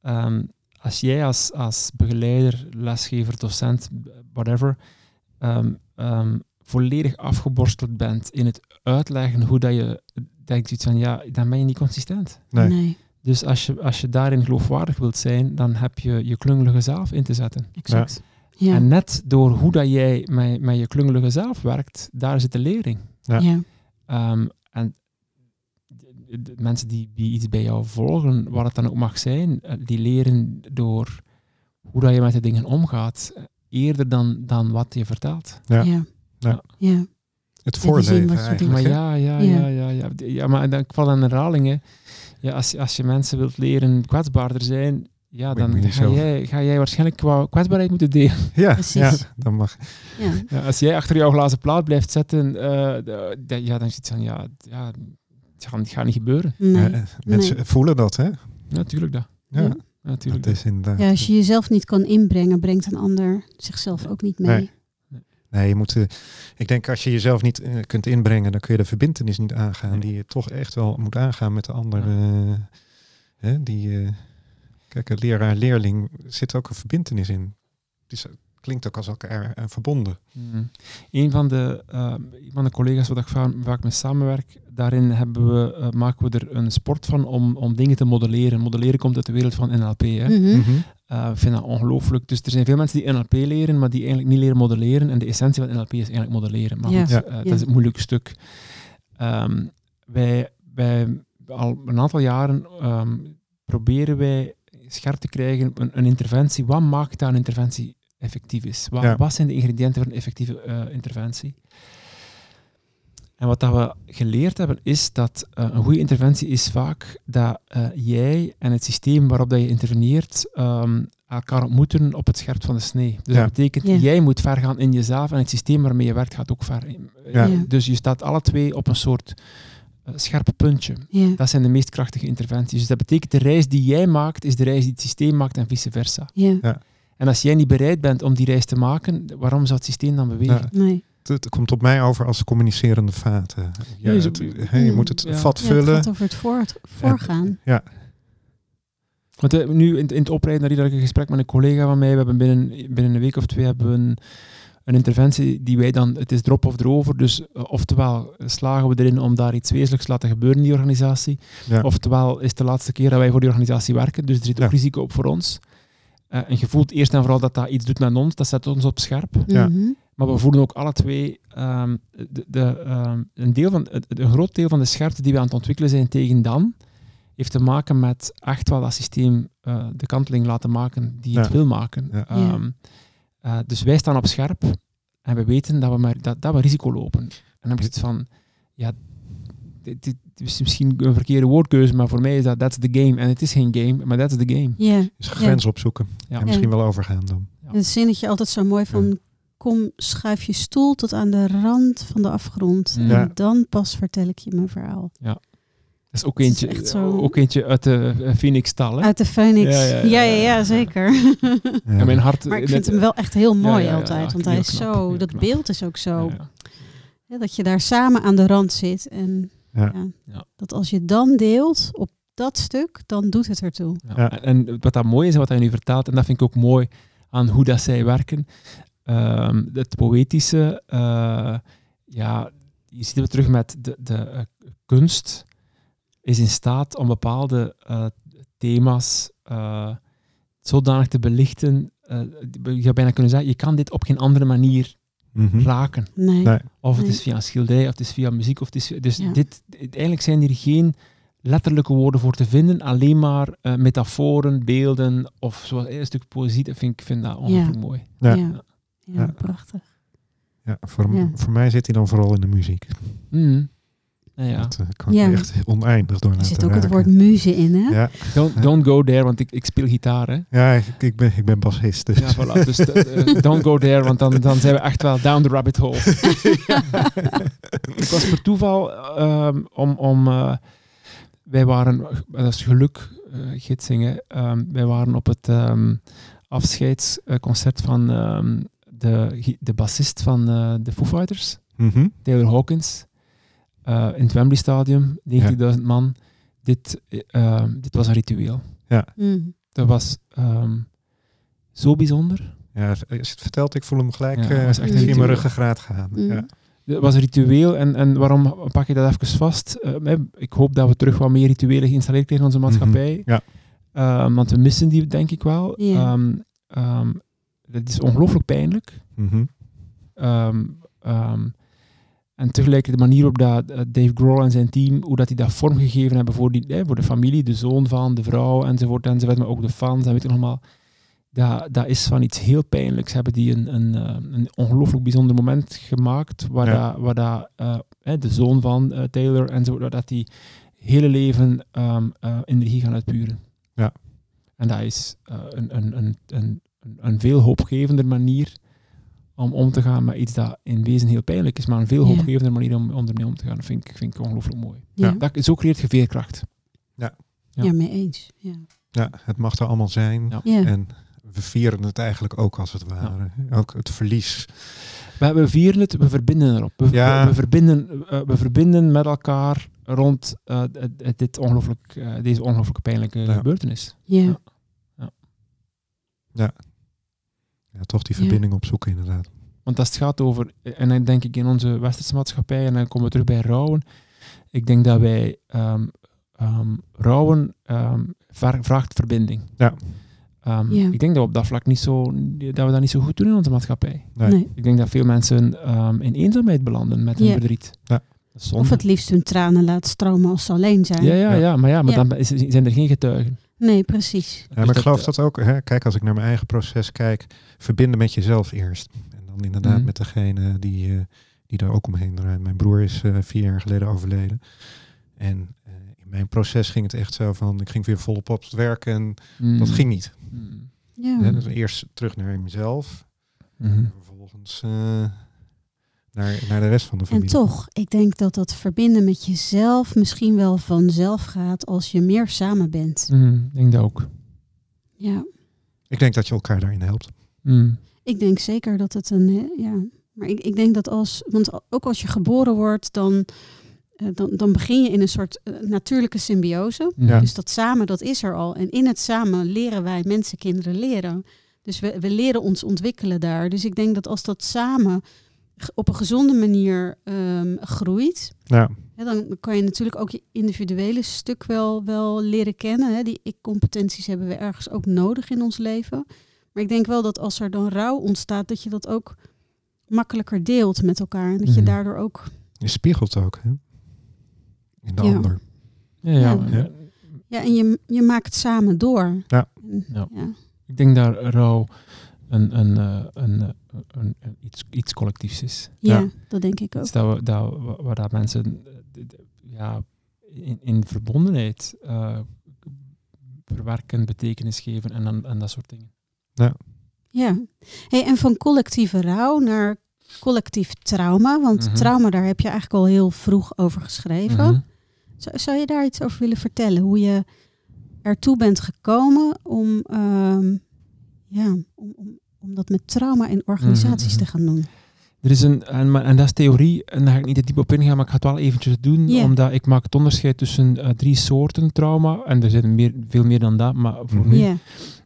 Speaker 3: Ehm, als jij als, als begeleider, lesgever, docent, whatever, ehm, ehm, volledig afgeborsteld bent in het uitleggen hoe dat je denkt iets van, ja, dan ben je niet consistent.
Speaker 2: Nee.
Speaker 1: nee,
Speaker 3: Dus als je, als je daarin geloofwaardig wilt zijn, dan heb je je klungelige zelf in te zetten.
Speaker 1: exact. Ja.
Speaker 3: En net door hoe dat jij met, met je klungelige zelf werkt, daar zit de lering.
Speaker 2: Ja.
Speaker 1: Ja.
Speaker 3: Ehm, en de, mensen die, die iets bij jou volgen, wat het dan ook mag zijn, eh, die leren door hoe dat je met de dingen omgaat, eh, eerder dan, dan wat je vertelt.
Speaker 2: Ja.
Speaker 1: Ja.
Speaker 2: Ja.
Speaker 1: Ja.
Speaker 2: Het voorleven
Speaker 1: je
Speaker 2: eigenlijk.
Speaker 3: Maar ja, ja,
Speaker 1: Ja.
Speaker 3: ja, ja, ja. maar dan, ik val aan herhalingen. Ja, als, je- als je mensen wilt leren kwetsbaarder zijn, ja, dan
Speaker 2: je
Speaker 3: ga jij, ga jij waarschijnlijk qua kwetsbaarheid moeten delen.
Speaker 2: Ja,
Speaker 1: Precies.
Speaker 2: ja, dan mag.
Speaker 1: Ja.
Speaker 3: Ja, als jij achter jouw glazen plaat blijft zetten, eh, ja, dan is het van, ja, ja het gaat, het gaat niet gebeuren.
Speaker 1: Nee.
Speaker 2: Mensen voelen dat, hè?
Speaker 3: Natuurlijk dat.
Speaker 2: Ja,
Speaker 1: Ja.
Speaker 3: Natuurlijk
Speaker 2: dat is inderdaad.
Speaker 1: Ja, als je jezelf niet kan inbrengen, brengt een ander zichzelf ook niet mee.
Speaker 2: Nee. Nee, je moet, eh, ik denk als je jezelf niet eh, kunt inbrengen, dan kun je de verbindenis niet aangaan. Die je toch echt wel moet aangaan met de andere. eh, hè, die, eh, kijk, een leraar-leerling zit ook een verbindenis in. Het is, klinkt ook als elkaar verbonden.
Speaker 3: Mm. Een van de, van de collega's waar ik va- waar ik mee samenwerk, daarin hebben we, eh, maken we er een sport van om, om dingen te modelleren. Modelleren komt uit de wereld van NLP. Hè.
Speaker 1: Mhm.
Speaker 2: Mhm.
Speaker 3: Eh, ik vind dat ongelooflijk. Dus er zijn veel mensen die NLP leren, maar die eigenlijk niet leren modelleren. En de essentie van NLP is eigenlijk modelleren. Maar
Speaker 1: Ja.
Speaker 3: goed,
Speaker 2: Ja.
Speaker 3: eh, dat is het moeilijke stuk. Ehm, wij, wij, al een aantal jaren ehm, proberen wij scherp te krijgen een, een interventie. Wat maakt dat een interventie effectief is? Wat,
Speaker 2: Ja.
Speaker 3: wat zijn de ingrediënten voor een effectieve eh, interventie? En wat dat we geleerd hebben, is dat eh, een goede interventie is vaak dat eh, jij en het systeem waarop dat je interveneert ehm, elkaar ontmoeten op het scherp van de snee. Dus
Speaker 2: Ja.
Speaker 3: dat betekent,
Speaker 1: Ja.
Speaker 3: jij moet ver gaan in jezelf en het systeem waarmee je werkt gaat ook ver. in.
Speaker 2: Ja.
Speaker 1: Ja.
Speaker 3: Dus je staat alle twee op een soort eh, scherpe puntje.
Speaker 1: Ja.
Speaker 3: Dat zijn de meest krachtige interventies. Dus dat betekent de reis die jij maakt, is de reis die het systeem maakt en vice versa.
Speaker 1: Ja.
Speaker 3: En als jij niet bereid bent om die reis te maken, waarom zou het systeem dan bewegen?
Speaker 2: Ja.
Speaker 1: Nee.
Speaker 2: Het, komt op mij over als communicerende vaten. Ja,
Speaker 3: Ja, je
Speaker 2: het- je
Speaker 1: Mm.
Speaker 2: moet het
Speaker 3: Ja.
Speaker 2: vat
Speaker 1: Ja, het
Speaker 2: vullen.
Speaker 1: gaat over het voor, voorgaan.
Speaker 2: Ja,
Speaker 3: Want eh, nu in, in het oprijden naar ieder gesprek met een collega van mij, we hebben binnen, binnen een week of twee hebben we een, een interventie die wij dan, het is drop of erover, dus eh, oftewel slagen we erin om daar iets wezenlijks te laten gebeuren in die organisatie,
Speaker 2: ja.
Speaker 3: oftewel is het de laatste keer dat wij voor die organisatie werken, dus er zit ook
Speaker 2: Ja.
Speaker 3: risico op voor ons. Eh, en je voelt eerst en vooral dat dat iets doet met ons, dat zet ons op scherp.
Speaker 2: Ja.
Speaker 1: Mhm.
Speaker 3: Maar we voelen ook alle twee ehm, de, de, ehm, een, deel van, het- een groot deel van de scherpte die we aan het ontwikkelen zijn tegen dan, heeft te maken met echt wel dat systeem eh, de kanteling laten maken die het
Speaker 2: Ja.
Speaker 3: wil maken.
Speaker 2: Ja.
Speaker 3: Ehm, eh, dus wij staan op scherp en we weten dat we, maar, dat, dat we risico lopen. En dan heb je het van, ja, dit, dit is misschien een verkeerde woordkeuze, maar voor mij is dat that's the game. En het is geen game, maar that's the game.
Speaker 1: Ja,
Speaker 2: Is grens opzoeken.
Speaker 3: Ja.
Speaker 2: En misschien wel overgaan dan.
Speaker 3: Ja.
Speaker 1: het zinnetje altijd zo mooi van... Kom, schuif je stoel tot aan de rand van de afgrond.
Speaker 2: Ja.
Speaker 1: En dan pas vertel ik je mijn verhaal.
Speaker 3: Dat is ook
Speaker 1: is
Speaker 3: eentje,
Speaker 1: echt zo-
Speaker 3: ook eentje uit de eh, Phoenix-stal. hè?
Speaker 1: Uit de Phoenix.
Speaker 3: Ja,
Speaker 1: Ja,
Speaker 3: ja,
Speaker 1: ja,
Speaker 3: ja,
Speaker 1: ja,
Speaker 3: ja.
Speaker 1: zeker.
Speaker 2: Ja.
Speaker 3: En mijn hart...
Speaker 1: maar ik
Speaker 3: net-
Speaker 1: vind hem wel echt heel mooi
Speaker 3: ja, ja,
Speaker 1: altijd.
Speaker 3: ja,
Speaker 1: want hij is
Speaker 3: knap,
Speaker 1: zo... Dat
Speaker 3: knap.
Speaker 1: beeld is ook zo...
Speaker 3: Ja, ja.
Speaker 1: hè, dat je daar samen aan de rand zit. En
Speaker 2: Ja.
Speaker 1: ja,
Speaker 3: Ja.
Speaker 1: dat als je dan deelt op dat stuk, dan doet het ertoe.
Speaker 3: Ja.
Speaker 2: Ja.
Speaker 3: En en wat dat mooi is, en wat hij nu vertelt, en dat vind ik ook mooi aan hoe dat zij werken, ehm, het poëtische, eh, ja, je ziet het terug met de, de eh, kunst, is in staat om bepaalde eh, thema's eh, zodanig te belichten. eh, je zou bijna kunnen zeggen, je kan dit op geen andere manier
Speaker 2: Mhm.
Speaker 3: raken.
Speaker 1: Nee.
Speaker 2: Nee.
Speaker 3: Of het
Speaker 1: Nee.
Speaker 3: is via een schilderij, of het is via muziek. Of het is, dus
Speaker 1: Ja.
Speaker 3: dit, eigenlijk zijn hier geen letterlijke woorden voor te vinden, alleen maar eh, metaforen, beelden of zoals een stuk poëzie. Dat vind ik vind dat ongelooflijk mooi.
Speaker 2: Ja.
Speaker 1: Ja. Ja.
Speaker 2: Ja.
Speaker 1: prachtig.
Speaker 2: Ja, voor,
Speaker 1: Ja.
Speaker 2: voor mij zit hij dan vooral in de muziek.
Speaker 3: Nou ja.
Speaker 2: Dat eh, kan
Speaker 1: Ja.
Speaker 2: ik echt oneindig door
Speaker 1: Er zit ook het woord muze in, hè?
Speaker 2: Ja,
Speaker 3: Don't, don't go there, want ik, ik speel gitaar. Hè.
Speaker 2: ja ik, ik, ben, ik ben bassist. Dus.
Speaker 3: Ja, voilà. Dus eh, don't go there, want dan, dan zijn we echt wel down the rabbit hole. ik was per toeval ehm, om... om eh, wij waren, dat is geluk, eh gidsingen, ehm, wij waren op het ehm, afscheidsconcert van ehm, de, de bassist van eh, de Foo Fighters,
Speaker 2: Mhm.
Speaker 3: Taylor Hawkins, eh, in het Wembley Stadium, 90.000 man. Dit, eh, ehm, dit was een ritueel.
Speaker 1: Mm.
Speaker 3: Dat was ehm, zo bijzonder.
Speaker 2: Ja, als je het vertelt, ik voel hem gelijk
Speaker 3: Ja,
Speaker 2: ja,
Speaker 3: was echt
Speaker 2: in mijn ruggengraat gaan.
Speaker 1: Mm.
Speaker 2: Ja.
Speaker 3: Het was een ritueel en, en waarom pak je dat even vast? Eh, hè, ik hoop dat we terug wat meer rituelen geïnstalleerd krijgen in onze maatschappij.
Speaker 2: Mhm, ja.
Speaker 3: Ehm, want we missen die denk ik wel.
Speaker 1: Ja.
Speaker 3: Ehm, ehm, het is ongelooflijk pijnlijk.
Speaker 2: Mhm.
Speaker 3: Ehm, ehm, en tegelijk de manier waarop dat, eh, Dave Grohl en zijn team, hoe dat die dat vormgegeven hebben voor, die, eh, voor de familie, de zoon van, de vrouw enzovoort enzovoort, maar ook de fans en weet je nog maar. Dat, dat is van iets heel pijnlijks. Hebben die een, een, eh, een ongelooflijk bijzonder moment gemaakt waar,
Speaker 2: Ja.
Speaker 3: dat, waar dat, eh, eh, de zoon van Taylor enzovoort, dat die hele leven ehm, eh, energie gaan uitpuren.
Speaker 2: Ja.
Speaker 3: En dat is eh, een, een, een, een, een, een veel hoopgevender manier om om te gaan met iets dat in wezen heel pijnlijk is, maar een veel
Speaker 1: Ja.
Speaker 3: hoopgevende manier om, om ermee om te gaan. Dat vind ik, vind ik ongelooflijk mooi.
Speaker 1: Ja.
Speaker 3: Dat, zo creëert je veerkracht.
Speaker 1: Ja.
Speaker 3: Ja.
Speaker 1: mee eens. Ja.
Speaker 2: ja, het mag er allemaal zijn.
Speaker 3: Ja.
Speaker 1: Ja.
Speaker 2: En we vieren het eigenlijk ook als het ware. Ook het verlies.
Speaker 3: We, we vieren het, we verbinden erop. We,
Speaker 2: Ja.
Speaker 3: we, we verbinden, eh, we verbinden met elkaar rond eh, dit ongelooflijk, eh, deze ongelooflijk pijnlijke
Speaker 2: Ja.
Speaker 3: gebeurtenis.
Speaker 1: Ja.
Speaker 2: Ja, toch die
Speaker 1: Ja.
Speaker 2: verbinding opzoeken inderdaad.
Speaker 3: Want als het gaat over, en dan denk ik in onze westerse maatschappij, en dan komen we terug bij rouwen. Ik denk dat wij ehm, ehm, rouwen ehm, vraagt verbinding.
Speaker 2: Ja.
Speaker 3: Ehm,
Speaker 1: Ja.
Speaker 3: Ik denk dat we op dat vlak niet zo, dat we dat niet zo goed doen in onze maatschappij.
Speaker 2: Nee.
Speaker 1: Nee.
Speaker 3: Ik denk dat veel mensen ehm, in eenzaamheid belanden met hun
Speaker 1: Ja.
Speaker 3: verdriet.
Speaker 2: Ja.
Speaker 1: Of het liefst hun tranen laat stromen als ze alleen zijn.
Speaker 3: ja, ja,
Speaker 2: Ja.
Speaker 3: ja, maar ja, maar
Speaker 1: Ja.
Speaker 3: dan is- zijn er geen getuigen.
Speaker 1: Nee, precies.
Speaker 2: Ja, maar
Speaker 3: Dus
Speaker 2: ik geloof
Speaker 3: eh,
Speaker 2: dat ook, hè, kijk als ik naar mijn eigen proces kijk, verbinden met jezelf eerst. En dan inderdaad
Speaker 3: Mhm.
Speaker 2: met degene die, eh, die daar ook omheen draait. Mijn broer is eh, vier jaar geleden overleden. En eh, in mijn proces ging het echt zo van, ik ging weer volop op het werk en
Speaker 3: mm,
Speaker 2: dat ging niet.
Speaker 3: mm,
Speaker 1: Ja.
Speaker 2: Dus eerst terug naar mezelf
Speaker 3: mhm.
Speaker 2: en vervolgens eh, naar, naar de rest van de
Speaker 1: En
Speaker 2: familie.
Speaker 1: toch, ik denk dat dat verbinden met jezelf misschien wel vanzelf gaat als je meer samen bent.
Speaker 3: Mhm, Ik denk dat ook.
Speaker 1: Ja,
Speaker 2: Ik denk dat je elkaar daarin helpt.
Speaker 3: Mm,
Speaker 1: ik denk zeker dat het een, eh, ja, maar ik, ik denk dat als, want ook als je geboren wordt, dan, eh, dan, dan begin je in een soort eh, natuurlijke symbiose.
Speaker 3: mhm.
Speaker 2: Ja.
Speaker 1: Dus dat samen, dat is er al. En in het samen leren wij mensen, kinderen leren. Dus we, we leren ons ontwikkelen daar. Dus ik denk dat als dat samen op een gezonde manier ehm, groeit,
Speaker 2: Ja,
Speaker 1: hè, dan kan je natuurlijk ook je individuele stuk wel, wel leren kennen. Hè. Die ik-competenties hebben we ergens ook nodig in ons leven. Maar ik denk wel dat als er dan rouw ontstaat, dat je dat ook makkelijker deelt met elkaar. En dat je
Speaker 3: Mhm.
Speaker 1: daardoor ook...
Speaker 2: je spiegelt ook hè? in de
Speaker 1: Ja.
Speaker 2: ander.
Speaker 3: Ja, ja,
Speaker 1: Ja.
Speaker 2: Ja.
Speaker 1: En je, je maakt samen door.
Speaker 2: Ja.
Speaker 1: En,
Speaker 3: Ja.
Speaker 1: ja.
Speaker 3: Ik denk dat rouw een, een, eh, een, een, een- iets, iets collectiefs is.
Speaker 1: Ja,
Speaker 2: Ja.
Speaker 1: dat denk ik ook.
Speaker 3: Dat we, dat, waar dat mensen eh, ja, in, in verbondenheid eh, verwerken, betekenis geven en, dan, en dat soort dingen.
Speaker 1: Ja. Hey, en van collectieve rouw naar collectief trauma. Want
Speaker 3: Mhm.
Speaker 1: trauma, daar heb je eigenlijk al heel vroeg over geschreven.
Speaker 3: Mhm.
Speaker 1: Zou, zou je daar iets over willen vertellen? Hoe je ertoe bent gekomen om, ehm, ja, om, om, om dat met trauma in organisaties
Speaker 3: Mhm,
Speaker 1: te gaan doen?
Speaker 3: Er is een, en, en dat is theorie, en daar ga ik niet te diep op ingaan, maar ik ga het wel eventjes doen, omdat ik maak het onderscheid tussen eh, drie soorten trauma, en er zijn meer, veel meer dan dat, maar voor
Speaker 2: Mhm.
Speaker 3: nu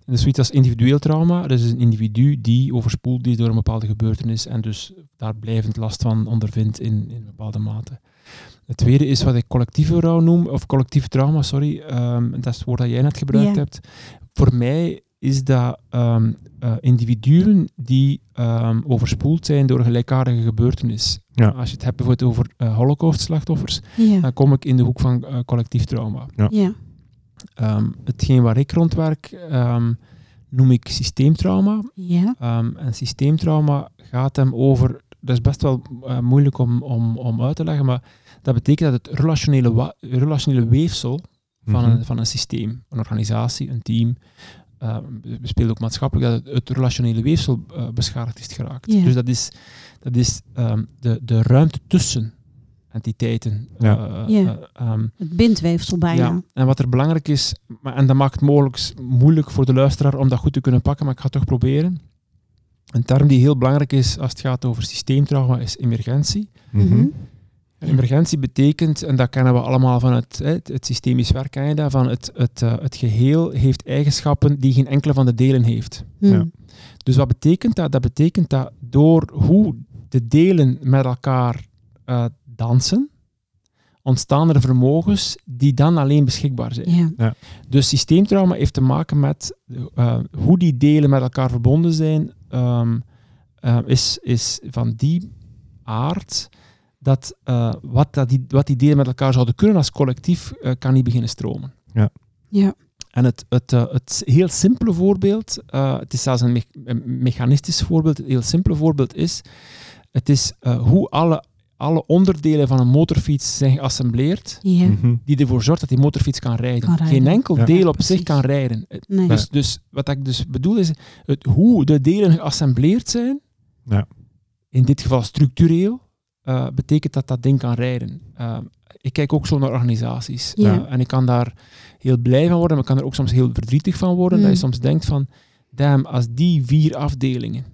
Speaker 3: Dat is zoiets als individueel trauma. Dat is een individu die overspoeld is door een bepaalde gebeurtenis en dus daar blijvend last van ondervindt in, in bepaalde mate. Het tweede is wat ik collectieve rouw noem, of collectief trauma, sorry. Ehm, dat is het woord dat jij net gebruikt hebt. Voor mij is dat ehm, eh, individuen die ehm, overspoeld zijn door een gelijkaardige gebeurtenis.
Speaker 2: Ja.
Speaker 3: Als je het hebt bijvoorbeeld over eh holocaustslachtoffers,
Speaker 1: ja,
Speaker 3: dan kom ik in de hoek van eh, collectief trauma.
Speaker 1: ja.
Speaker 3: Ehm, hetgeen waar ik rondwerk ehm, noem ik systeemtrauma.
Speaker 1: ja.
Speaker 3: Ehm, en systeemtrauma gaat hem over, dat is best wel moeilijk om, om, om uit te leggen, maar dat betekent dat het relationele, relationele weefsel van,
Speaker 2: Mhm.
Speaker 3: een, van een systeem, een organisatie, een team, eh, we spelen ook maatschappelijk, dat het, het relationele weefsel eh, beschadigd is geraakt.
Speaker 1: Ja.
Speaker 3: Dus dat is, dat is ehm, de, de ruimte tussen entiteiten.
Speaker 2: Ja.
Speaker 3: eh,
Speaker 1: Ja.
Speaker 3: eh, ehm,
Speaker 1: Het bindweefsel bijna.
Speaker 3: ja, en wat er belangrijk is, maar, en dat maakt het mogelijk moeilijk voor de luisteraar om dat goed te kunnen pakken, maar ik ga het toch proberen. Een term die heel belangrijk is als het gaat over systeemtrauma is emergentie.
Speaker 2: Mhm.
Speaker 1: Mhm.
Speaker 3: En emergentie betekent, en dat kennen we allemaal van het, hè, het, het systemisch werk, ken je dat, van het, het, eh, het geheel heeft eigenschappen die geen enkele van de delen heeft.
Speaker 1: Hm.
Speaker 2: Ja.
Speaker 3: Dus wat betekent dat? Dat betekent dat door hoe de delen met elkaar eh, dansen, ontstaan er vermogens die dan alleen beschikbaar zijn.
Speaker 1: Ja.
Speaker 3: Dus systeemtrauma heeft te maken met eh, hoe die delen met elkaar verbonden zijn, ehm, eh, is, is van die aard dat, eh, wat, dat die, wat die delen met elkaar zouden kunnen als collectief, eh, kan niet beginnen stromen.
Speaker 1: Ja.
Speaker 3: En het, het, eh, het heel simpele voorbeeld, eh, het is zelfs een, me- een mechanistisch voorbeeld, het heel simpele voorbeeld is, het is eh, hoe alle, alle onderdelen van een motorfiets zijn geassembleerd,
Speaker 1: Ja.
Speaker 2: Mhm.
Speaker 3: die ervoor zorgt dat die motorfiets kan rijden.
Speaker 1: Kan rijden.
Speaker 3: Geen enkel
Speaker 2: Ja.
Speaker 3: deel op
Speaker 1: Precies.
Speaker 3: zich kan rijden.
Speaker 1: Nee.
Speaker 3: Dus, dus wat ik dus bedoel is, het, hoe de delen geassembleerd zijn,
Speaker 2: Ja.
Speaker 3: in dit geval structureel, eh, betekent dat dat ding kan rijden. Eh, ik kijk ook zo naar organisaties.
Speaker 1: Ja.
Speaker 3: Eh, en ik kan daar heel blij van worden, maar ik kan er ook soms heel verdrietig van worden. Dat je
Speaker 1: Mm.
Speaker 3: soms denkt van, damn, als die vier afdelingen,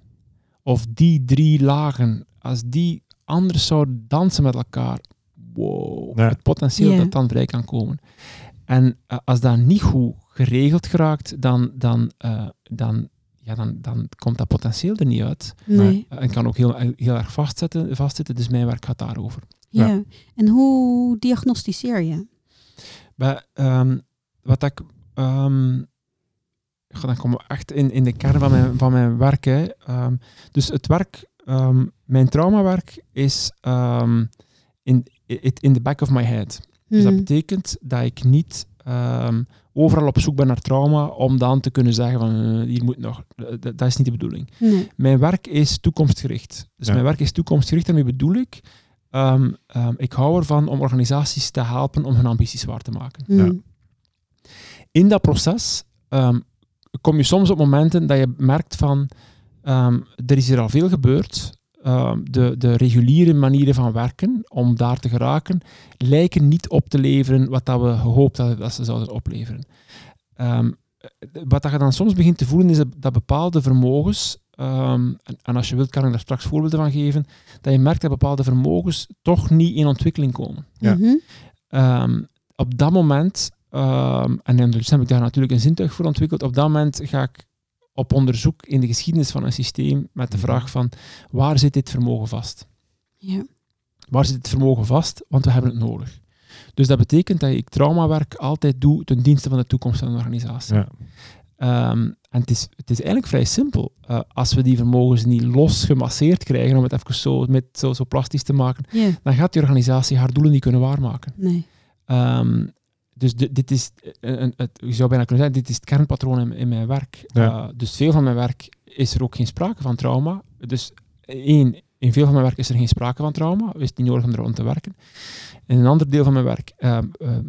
Speaker 3: of die drie lagen, als die anders zouden dansen met elkaar, wow,
Speaker 2: Ja.
Speaker 3: het potentieel
Speaker 1: Ja.
Speaker 3: dat dan vrij kan komen. En als dat niet goed geregeld geraakt, dan, dan, eh, dan, ja, dan, dan komt dat potentieel er niet uit.
Speaker 1: Nee.
Speaker 3: Eh, En kan ook heel, heel erg vastzitten, vastzitten, dus mijn werk gaat daarover.
Speaker 1: Ja.
Speaker 2: Ja.
Speaker 1: En hoe diagnosticeer je?
Speaker 3: Maar, ehm, wat ik... ja, dan komen we echt in, in de kern van mijn, van mijn werk. Hè. Ehm, dus het werk, mijn traumawerk is in, it in the back of my head. Dus dat
Speaker 1: Hm.
Speaker 3: betekent dat ik niet ehm, overal op zoek ben naar trauma om dan te kunnen zeggen van eh, hier moet nog. Eh, Dat, dat is niet de bedoeling.
Speaker 1: Nee.
Speaker 3: Mijn werk is toekomstgericht. Dus
Speaker 2: Ja.
Speaker 3: mijn werk is toekomstgericht. Daarmee bedoel ik, ehm, ehm, ik hou ervan om organisaties te helpen om hun ambities waar te maken.
Speaker 1: Hm.
Speaker 2: Ja.
Speaker 3: In dat proces ehm, kom je soms op momenten dat je merkt van ehm, er is hier al veel gebeurd. Ehm, de, de reguliere manieren van werken om daar te geraken lijken niet op te leveren wat dat we gehoopt hadden dat ze zouden opleveren. Ehm, wat dat je dan soms begint te voelen is dat- dat bepaalde vermogens, ehm, en, en als je wilt kan ik daar straks voorbeelden van geven, dat je merkt dat bepaalde vermogens toch niet in ontwikkeling komen.
Speaker 2: Ja.
Speaker 1: Mhm.
Speaker 3: Ehm, op dat moment, ehm, en ondertussen heb ik daar natuurlijk een zintuig voor ontwikkeld, op dat moment ga ik op onderzoek in de geschiedenis van een systeem met de
Speaker 2: Mhm.
Speaker 3: vraag van waar zit dit vermogen vast?
Speaker 1: Ja.
Speaker 3: Waar zit het vermogen vast? Want we hebben het nodig. Dus dat betekent dat ik traumawerk altijd doe ten dienste van de toekomst van een organisatie.
Speaker 2: Ja.
Speaker 3: Ehm, en het is, het is eigenlijk vrij simpel. Eh, als we die vermogens niet los gemasseerd krijgen, om het even zo, met, zo, zo plastisch te maken,
Speaker 1: Ja.
Speaker 3: dan gaat die organisatie haar doelen niet kunnen waarmaken.
Speaker 1: Nee.
Speaker 3: Ehm, dus di- dit is, een, een- het, je zou bijna kunnen zeggen, dit is het kernpatroon in, in mijn werk.
Speaker 2: Ja.
Speaker 3: Eh, dus veel van mijn werk is er ook geen sprake van trauma. Dus één, in veel van mijn werk is er geen sprake van trauma, is het niet nodig om er rond te werken. In een ander deel van mijn werk eh, eh,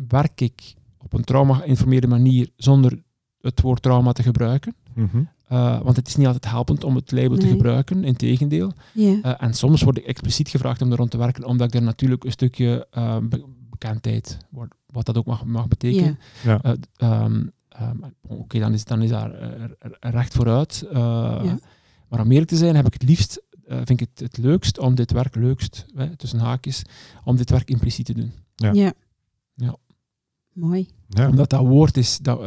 Speaker 3: werk ik op een trauma-geïnformeerde manier zonder het woord trauma te gebruiken.
Speaker 2: Mhm.
Speaker 3: Uh, want het is niet altijd helpend om het label te gebruiken, integendeel.
Speaker 1: Ja.
Speaker 3: Uh, en soms word ik expliciet gevraagd om er rond te werken, omdat ik er natuurlijk een stukje uh, be bekendheid, wordt, wat dat ook mag, mag betekenen.
Speaker 2: Ja.
Speaker 3: Uh, um, um, Oké, okay, dan, is, dan is daar er recht vooruit. Ja. Maar om eerlijk te zijn, heb ik het liefst, uh, vind ik het, het leukst om dit werk, leukst, hè, tussen haakjes, om dit werk impliciet te doen.
Speaker 2: Ja.
Speaker 1: ja.
Speaker 3: ja.
Speaker 1: Mooi.
Speaker 3: Omdat dat woord is, dat,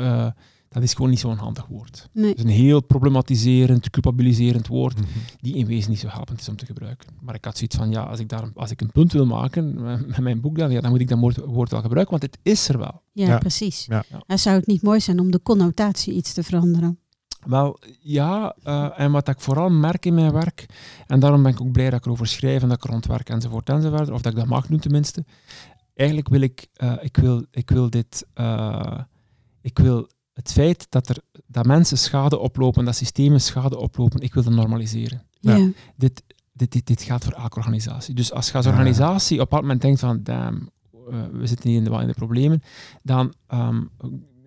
Speaker 3: dat is gewoon niet zo'n handig woord.
Speaker 1: Nee.
Speaker 3: Het is een heel problematiserend, culpabiliserend woord,
Speaker 2: Mm -hmm.
Speaker 3: die in wezen niet zo helpend is om te gebruiken. Maar ik had zoiets van, ja, als ik, daar, als ik een punt wil maken met mijn boek, dan, ja, dan moet ik dat woord, woord wel gebruiken, want het is er wel.
Speaker 1: Ja,
Speaker 2: Ja.
Speaker 1: precies.
Speaker 2: Ja.
Speaker 1: Dan zou het niet mooi zijn om de connotatie iets te veranderen.
Speaker 3: Wel, ja, uh, en wat ik vooral merk in mijn werk, en daarom ben ik ook blij dat ik erover schrijf en dat ik er rond werk enzovoort enzovoort, of dat ik dat mag doen tenminste. Eigenlijk wil ik, uh, ik wil, ik wil dit, uh, ik wil het feit dat, er, dat mensen schade oplopen, dat systemen schade oplopen, ik wil dat normaliseren.
Speaker 1: Ja. ja.
Speaker 3: Dit, dit, dit, dit gaat voor elke organisatie. Dus als je als organisatie op dat moment denkt van, damn, we zitten hier in de, in de problemen, dan um,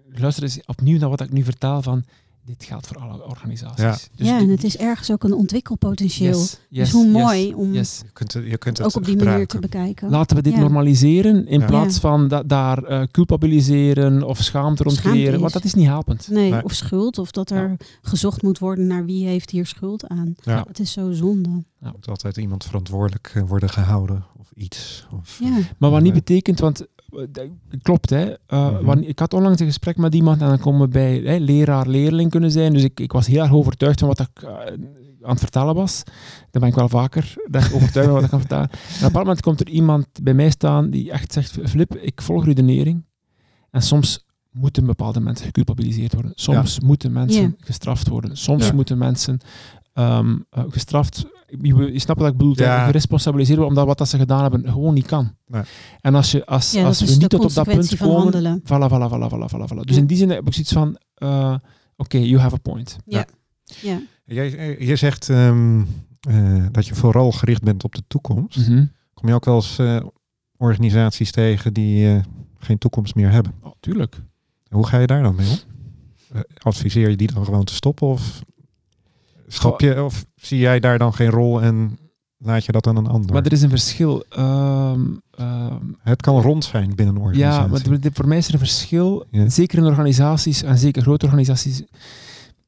Speaker 3: luister eens opnieuw naar wat ik nu vertel van, dit geldt voor alle organisaties.
Speaker 2: Ja,
Speaker 3: dus
Speaker 1: ja en het is ergens ook een ontwikkelpotentieel.
Speaker 3: Yes, yes,
Speaker 1: dus hoe
Speaker 3: yes,
Speaker 1: mooi om
Speaker 3: yes.
Speaker 2: Je kunt het, je kunt het
Speaker 1: ook op die
Speaker 2: gebruiken.
Speaker 1: manier te bekijken.
Speaker 3: Laten we dit
Speaker 1: Ja.
Speaker 3: normaliseren in
Speaker 2: Ja.
Speaker 3: plaats
Speaker 1: Ja.
Speaker 3: van da daar uh, culpabiliseren of schaamte rond creëren, want dat is niet helpend.
Speaker 1: Nee,
Speaker 2: Nee.
Speaker 1: of schuld, of dat er gezocht moet worden naar wie heeft hier schuld aan.
Speaker 2: Ja.
Speaker 1: Het is zo zonde.
Speaker 2: Er moet altijd iemand verantwoordelijk eh, worden gehouden of iets. Of,
Speaker 1: Ja,
Speaker 3: Maar wat niet betekent, want eh, klopt, hè. Uh,
Speaker 2: Mhm.
Speaker 3: wanneer- ik had onlangs een gesprek met iemand en dan komen we bij hè, leraar-leerling kunnen zijn. Dus ik, ik was heel erg overtuigd van wat ik uh, aan het vertellen was. Dan ben ik wel vaker echt overtuigd van wat ik kan vertellen. En op een bepaald moment komt er iemand bij mij staan die echt zegt, Flip, ik volg redenering. En soms moeten bepaalde mensen geculpabiliseerd worden. Soms moeten mensen gestraft worden. Soms
Speaker 2: Ja.
Speaker 3: moeten mensen um, uh, gestraft... Je, je snapt wat ik bedoel,
Speaker 2: Ja.
Speaker 3: geresponsabiliseerd worden omdat wat dat ze gedaan hebben gewoon niet kan.
Speaker 2: Nee.
Speaker 3: En als, je, als,
Speaker 1: ja
Speaker 3: als we niet tot op dat punt komen... Voilà, voilà, voilà, voilà, voilà, voilà. Dus
Speaker 1: Ja.
Speaker 3: in die zin heb ik zoiets van... uh, Oké, you have a point.
Speaker 1: Ja. ja.
Speaker 2: Jij, jij zegt um, uh, dat je vooral gericht bent op de toekomst.
Speaker 3: Mm -hmm.
Speaker 2: Kom je ook wel eens uh, organisaties tegen die uh, geen toekomst meer hebben?
Speaker 3: Oh, tuurlijk.
Speaker 2: Hoe ga je daar dan mee om? Adviseer je die dan gewoon te stoppen? Of, stop je, of zie jij daar dan geen rol en laat je dat aan een ander?
Speaker 3: Maar er is een verschil. Um, um,
Speaker 2: het kan rond zijn binnen een organisatie.
Speaker 3: Ja, maar voor mij is er een verschil.
Speaker 2: Ja.
Speaker 3: Zeker in organisaties en zeker grote organisaties.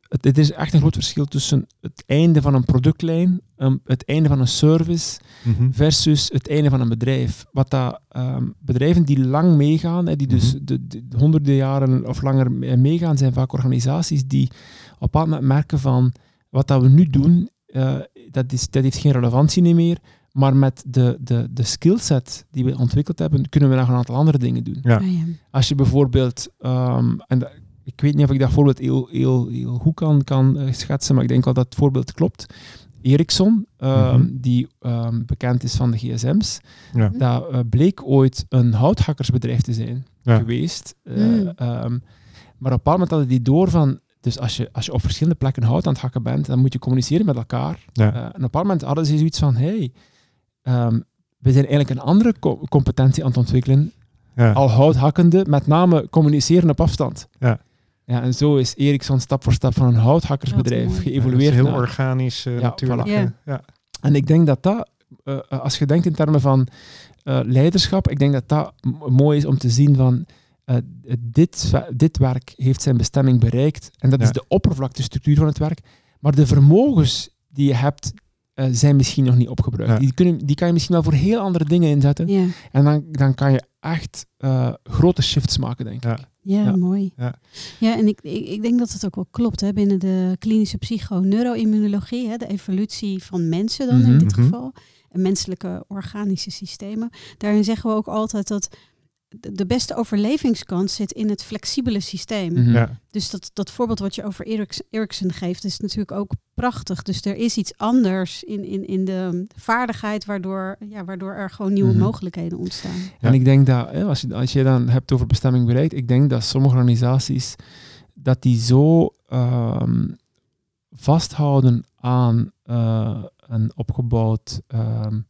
Speaker 3: Het, het, is echt een groot verschil tussen het einde van een productlijn, um, het einde van een service,
Speaker 2: mm -hmm.
Speaker 3: versus het einde van een bedrijf. Wat dat, um, bedrijven die lang meegaan, hè, die dus
Speaker 2: Mhm.
Speaker 3: de, de, de honderden jaren of langer meegaan, zijn vaak organisaties die op een moment merken van wat dat we nu doen, uh, dat, is, dat heeft geen relevantie meer. Maar met de, de, de skillset die we ontwikkeld hebben, kunnen we nog een aantal andere dingen doen.
Speaker 2: Ja.
Speaker 1: Ah.
Speaker 3: Als je bijvoorbeeld, um, en dat, ik weet niet of ik dat voorbeeld heel, heel, heel goed kan, kan uh, schetsen, maar ik denk wel dat het voorbeeld klopt. Ericsson, um,
Speaker 2: Mhm.
Speaker 3: die um, bekend is van de gsm's,
Speaker 2: Ja.
Speaker 3: dat uh, bleek ooit een houthakkersbedrijf te zijn
Speaker 2: Ja.
Speaker 3: geweest. Uh,
Speaker 1: Mm.
Speaker 3: maar op een bepaald moment hadden die door van, dus als je, als je op verschillende plekken hout aan het hakken bent, dan moet je communiceren met elkaar.
Speaker 2: Ja.
Speaker 3: Uh, en op een bepaald moment hadden ze zoiets van, hey, um, we zijn eigenlijk een andere co competentie aan het ontwikkelen,
Speaker 2: Ja.
Speaker 3: al houthakkende, met name communiceren op afstand.
Speaker 2: Ja.
Speaker 3: Ja, en zo is Ericsson stap voor stap van een houthakkersbedrijf
Speaker 1: mooi.
Speaker 3: geëvolueerd.
Speaker 2: Heel
Speaker 3: naar-
Speaker 2: organisch uh,
Speaker 3: Ja,
Speaker 2: natuurlijk.
Speaker 3: voilà.
Speaker 2: eh,
Speaker 1: Ja.
Speaker 2: ja.
Speaker 3: En ik denk dat dat, uh, als je denkt in termen van uh, leiderschap, ik denk dat dat mooi is om te zien van uh, dit, dit werk heeft zijn bestemming bereikt. En dat
Speaker 2: Ja.
Speaker 3: is de oppervlaktestructuur van het werk. Maar de vermogens die je hebt, uh, zijn misschien nog niet opgebruikt.
Speaker 2: Ja.
Speaker 3: Die, kunnen, die kan je misschien wel voor heel andere dingen inzetten.
Speaker 1: Ja.
Speaker 3: En dan, dan kan je echt uh, grote shifts maken, denk
Speaker 2: Ja.
Speaker 3: ik.
Speaker 1: Ja,
Speaker 3: Ja.
Speaker 1: mooi.
Speaker 2: Ja.
Speaker 1: Ja, en ik, ik, ik denk dat het ook wel klopt hè, binnen de klinische psychoneuroimmunologie, hè, de evolutie van mensen dan in
Speaker 3: Mhm.
Speaker 1: dit
Speaker 2: Mhm.
Speaker 1: geval, en menselijke organische systemen. Daarin zeggen we ook altijd dat de beste overlevingskans zit in het flexibele systeem.
Speaker 3: Mhm.
Speaker 2: Ja.
Speaker 1: Dus dat, dat voorbeeld wat je over Eriks- Ericsson geeft, is natuurlijk ook prachtig. Dus er is iets anders in, in, in de vaardigheid, waardoor, ja, waardoor er gewoon nieuwe
Speaker 3: Mhm.
Speaker 1: mogelijkheden ontstaan.
Speaker 2: Ja.
Speaker 3: En ik denk dat, hè, als, je, als je dan hebt over bestemming bereikt, ik denk dat sommige organisaties, dat die zo, ehm, vasthouden aan eh, een opgebouwd ehm,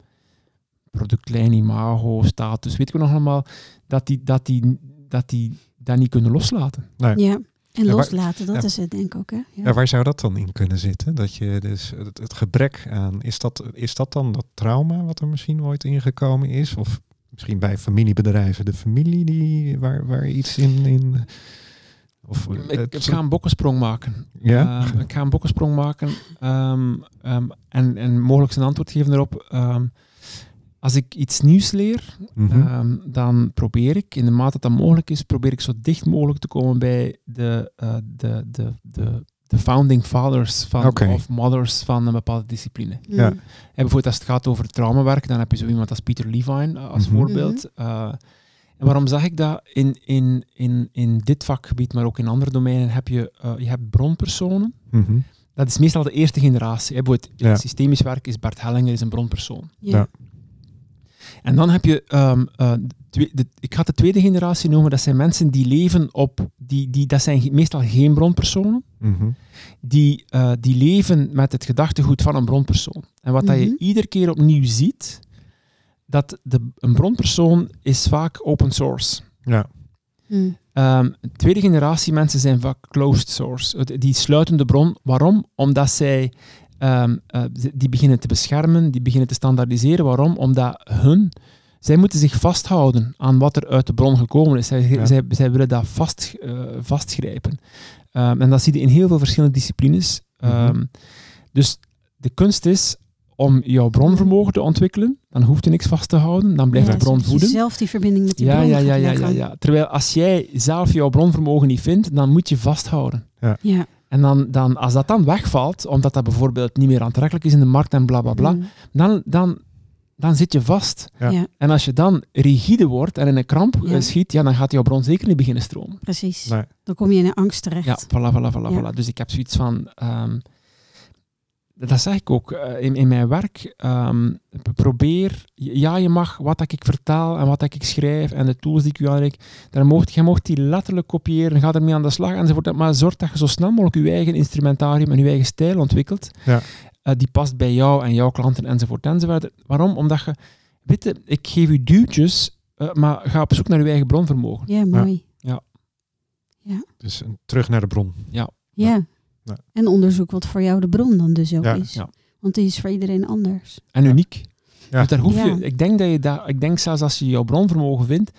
Speaker 3: productlijn, imago, status, weet ik nog allemaal, dat die, dat die, dat die dat niet kunnen loslaten.
Speaker 1: Ja, en
Speaker 2: Ja, waar-
Speaker 1: loslaten, dat
Speaker 2: ja.
Speaker 1: is het denk ik ook. Hè? Ja.
Speaker 2: Ja, waar zou dat dan in kunnen zitten? Dat je dus het, het gebrek aan, is dat, is dat dan dat trauma wat er misschien ooit ingekomen is? Of misschien bij familiebedrijven, de familie die, waar, waar iets in. in of, eh,
Speaker 3: Ik,
Speaker 2: het-
Speaker 3: ik ga een bokkensprong maken.
Speaker 2: ja?
Speaker 3: Ehm, ik ga een bokkensprong maken ehm, ehm, en, en mogelijk een antwoord geven erop. Ehm, als ik iets nieuws leer,
Speaker 2: Mhm.
Speaker 3: ehm, dan probeer ik, in de mate dat dat mogelijk is, probeer ik zo dicht mogelijk te komen bij de, eh, de, de, de, de founding fathers van, of mothers van een bepaalde discipline.
Speaker 2: Ja.
Speaker 3: En bijvoorbeeld als het gaat over traumawerk, dan heb je zo iemand als Peter Levine eh, als
Speaker 2: Mhm.
Speaker 3: voorbeeld. Eh, en waarom zeg ik dat? In, in, in, in dit vakgebied, maar ook in andere domeinen, heb je, eh, je hebt bronpersonen.
Speaker 2: Mhm.
Speaker 3: Dat is meestal de eerste generatie. Hè. Bijvoorbeeld
Speaker 2: Ja.
Speaker 3: systemisch werk is Bart Hellinger is een bronpersoon.
Speaker 1: Ja.
Speaker 3: En dan heb je, ehm, eh, twee- de, ik ga de tweede generatie noemen, dat zijn mensen die leven op, die, die, dat zijn meestal geen bronpersonen,
Speaker 2: Mhm.
Speaker 3: die, eh, die leven met het gedachtegoed van een bronpersoon. En wat dat je
Speaker 1: Mhm.
Speaker 3: iedere keer opnieuw ziet, dat de, een bronpersoon is vaak open source.
Speaker 2: Ja.
Speaker 1: Mm.
Speaker 3: Ehm, tweede generatie mensen zijn vaak closed source. Die sluiten de bron. Waarom? Omdat zij ehm, eh, die beginnen te beschermen, die beginnen te standaardiseren. Waarom? Omdat hun, zij moeten zich vasthouden aan wat er uit de bron gekomen is. Zij,
Speaker 2: Ja.
Speaker 3: zij, zij willen dat vast, eh, vastgrijpen. Ehm, en dat zie je in heel veel verschillende disciplines.
Speaker 2: Mhm.
Speaker 3: Ehm, Dus de kunst is om jouw bronvermogen te ontwikkelen. Dan hoeft je niks vast te houden. Dan blijft
Speaker 1: Ja,
Speaker 3: de bron voeden.
Speaker 1: zelf die verbinding met die
Speaker 3: Ja,
Speaker 1: bron
Speaker 3: ja, ja, ja, ja, ja. Terwijl als jij zelf jouw bronvermogen niet vindt, dan moet je vasthouden.
Speaker 1: Ja.
Speaker 3: En dan, dan, als dat dan wegvalt, omdat dat bijvoorbeeld niet meer aantrekkelijk is in de markt en bla bla bla,
Speaker 1: Mm.
Speaker 3: dan, dan, dan zit je vast.
Speaker 2: Ja.
Speaker 1: Ja,
Speaker 3: En als je dan rigide wordt en in een kramp
Speaker 1: Ja.
Speaker 3: schiet, ja, dan gaat jouw bron zeker niet beginnen stromen.
Speaker 1: precies.
Speaker 2: Nee.
Speaker 1: Dan kom je in een angst terecht.
Speaker 3: Ja, voilà, voilà, voilà,
Speaker 1: Ja.
Speaker 3: voilà. Dus ik heb zoiets van... ehm, dat zeg ik ook eh, in, in mijn werk. ehm, probeer... Ja, je mag wat dat ik vertaal en wat dat ik schrijf en de tools die ik u aanreik, dan mocht, je mocht die letterlijk kopiëren, ga ermee aan de slag enzovoort. Maar zorg dat je zo snel mogelijk je eigen instrumentarium en je eigen stijl ontwikkelt.
Speaker 2: Ja.
Speaker 3: eh, die past bij jou en jouw klanten enzovoort enzovoort. Waarom? Omdat je... Weet je, ik geef u duwtjes, eh, maar ga op zoek naar je eigen bronvermogen.
Speaker 1: Ja, mooi.
Speaker 2: Dus een- terug naar de bron.
Speaker 1: Ja.
Speaker 2: Ja.
Speaker 1: En onderzoek wat voor jou de bron dan dus ook
Speaker 2: Ja.
Speaker 1: is.
Speaker 3: Ja.
Speaker 1: Want die is voor iedereen anders.
Speaker 3: En uniek.
Speaker 2: Ja.
Speaker 3: Dus daar hoef je,
Speaker 1: Ja.
Speaker 3: ik, denk dat je dat, ik denk zelfs als je jouw bronvermogen vindt,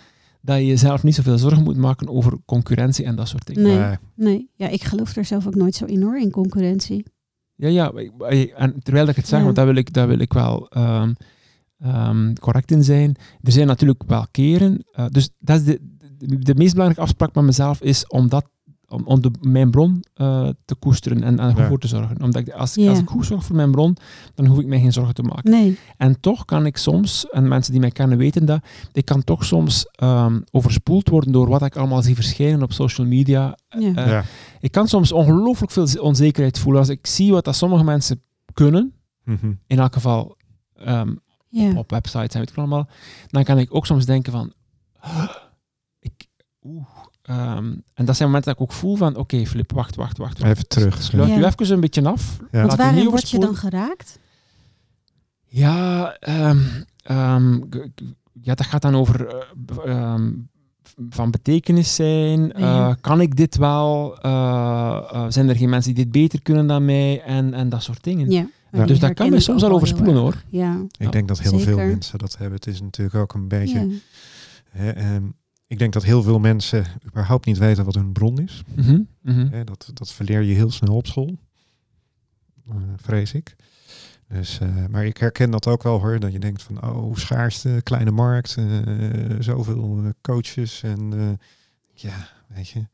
Speaker 3: dat je jezelf niet zoveel zorgen moet maken over concurrentie en dat soort dingen.
Speaker 1: Nee.
Speaker 2: Nee.
Speaker 1: Nee, ja, ik geloof er zelf ook nooit zo in hoor, in concurrentie.
Speaker 3: Ja, ja. En terwijl ik het zeg,
Speaker 1: Ja.
Speaker 3: want daar wil ik, daar wil ik wel ehm, ehm, correct in zijn. Er zijn natuurlijk wel keren. eh, dus dat is de, de, de meest belangrijke afspraak met mezelf is om, dat, om, om de, mijn bron eh, te koesteren en, en
Speaker 2: Ja.
Speaker 3: voor te zorgen. Omdat ik, als,
Speaker 1: Ja.
Speaker 3: als ik goed zorg voor mijn bron, dan hoef ik mij geen zorgen te maken.
Speaker 1: Nee.
Speaker 3: En toch kan ik soms, en mensen die mij kennen weten dat, ik kan toch soms ehm, overspoeld worden door wat ik allemaal zie verschijnen op social media.
Speaker 1: Ja.
Speaker 3: Eh,
Speaker 2: ja.
Speaker 3: Ik kan soms ongelooflijk veel onzekerheid voelen als ik zie wat dat sommige mensen kunnen,
Speaker 2: Mhm.
Speaker 3: in elk geval ehm,
Speaker 1: ja.
Speaker 3: op websites en weet ik allemaal, dan kan ik ook soms denken van, "Ah, ik, oeh. Ehm, en dat zijn momenten dat ik ook voel van, oké Filip, wacht, wacht, wacht. wacht.
Speaker 2: Even terug.
Speaker 3: Sluit
Speaker 1: Ja.
Speaker 3: u even een beetje af.
Speaker 2: Ja.
Speaker 1: Want waarin word je dan geraakt?
Speaker 3: Ja, ehm, ehm, ja, dat gaat dan over eh, ehm, van betekenis zijn. Eh,
Speaker 1: Ja.
Speaker 3: kan ik dit wel? Eh, eh, zijn er geen mensen die dit beter kunnen dan mij? En, en dat soort dingen.
Speaker 1: Ja.
Speaker 3: Dus dat kan
Speaker 1: ik
Speaker 3: soms al overspoelen hoor.
Speaker 1: Ja.
Speaker 2: Ik denk dat heel veel mensen dat hebben. Het is natuurlijk ook een beetje.
Speaker 1: ja.
Speaker 2: Hè, ehm, ik denk dat heel veel mensen überhaupt niet weten wat hun bron is. Hè, dat, dat verleer je heel snel op school. Eh, vrees ik. Dus, eh, maar ik herken dat ook wel hoor. Dat je denkt van oh, schaarste, kleine markt, eh, zoveel coaches. En eh, ja, weet je.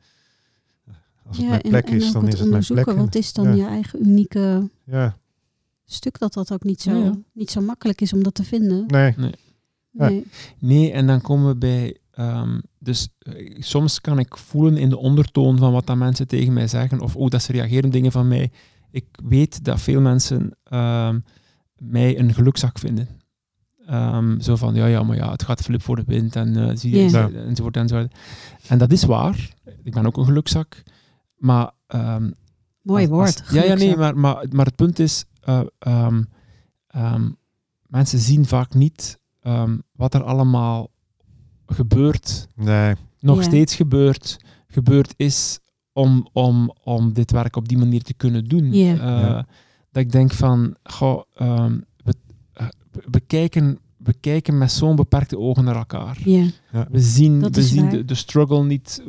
Speaker 2: Als het
Speaker 1: Ja,
Speaker 2: mijn
Speaker 1: en,
Speaker 2: plek
Speaker 1: en
Speaker 2: is,
Speaker 1: ook
Speaker 2: dan
Speaker 1: het
Speaker 2: is het mijn plek.
Speaker 1: onderzoeken, wat is dan
Speaker 2: Ja.
Speaker 1: je eigen unieke
Speaker 2: Ja,
Speaker 1: stuk, dat dat ook niet zo, niet zo makkelijk is om dat te vinden.
Speaker 2: nee. Ja.
Speaker 1: Nee.
Speaker 3: Nee, en dan komen we bij. Ehm, dus eh, soms kan ik voelen in de ondertoon van wat dat mensen tegen mij zeggen, of oh, dat ze reageren op dingen van mij. Ik weet dat veel mensen ehm, mij een gelukzak vinden. Ehm, zo van, ja, ja, maar ja, het gaat flip voor de wind en eh, zie je,
Speaker 1: Ja.
Speaker 3: enzovoort, enzovoort. En dat is waar. Ik ben ook een gelukzak. Maar ehm,
Speaker 1: Mooi
Speaker 3: als-
Speaker 1: woord.
Speaker 3: als- ja, ja, nee, maar, maar, maar het punt is, eh, ehm, ehm, mensen zien vaak niet ehm, wat er allemaal gebeurt,
Speaker 2: Nee,
Speaker 3: nog
Speaker 1: Ja.
Speaker 3: steeds gebeurt, gebeurd is om, om, om dit werk op die manier te kunnen doen.
Speaker 1: Ja.
Speaker 3: Eh,
Speaker 2: Ja.
Speaker 3: Dat ik denk van, goh, ehm, we, eh, we, kijken, we kijken met zo'n beperkte ogen naar elkaar.
Speaker 1: Ja,
Speaker 3: We zien,
Speaker 1: Dat
Speaker 3: we zien de, de struggle niet.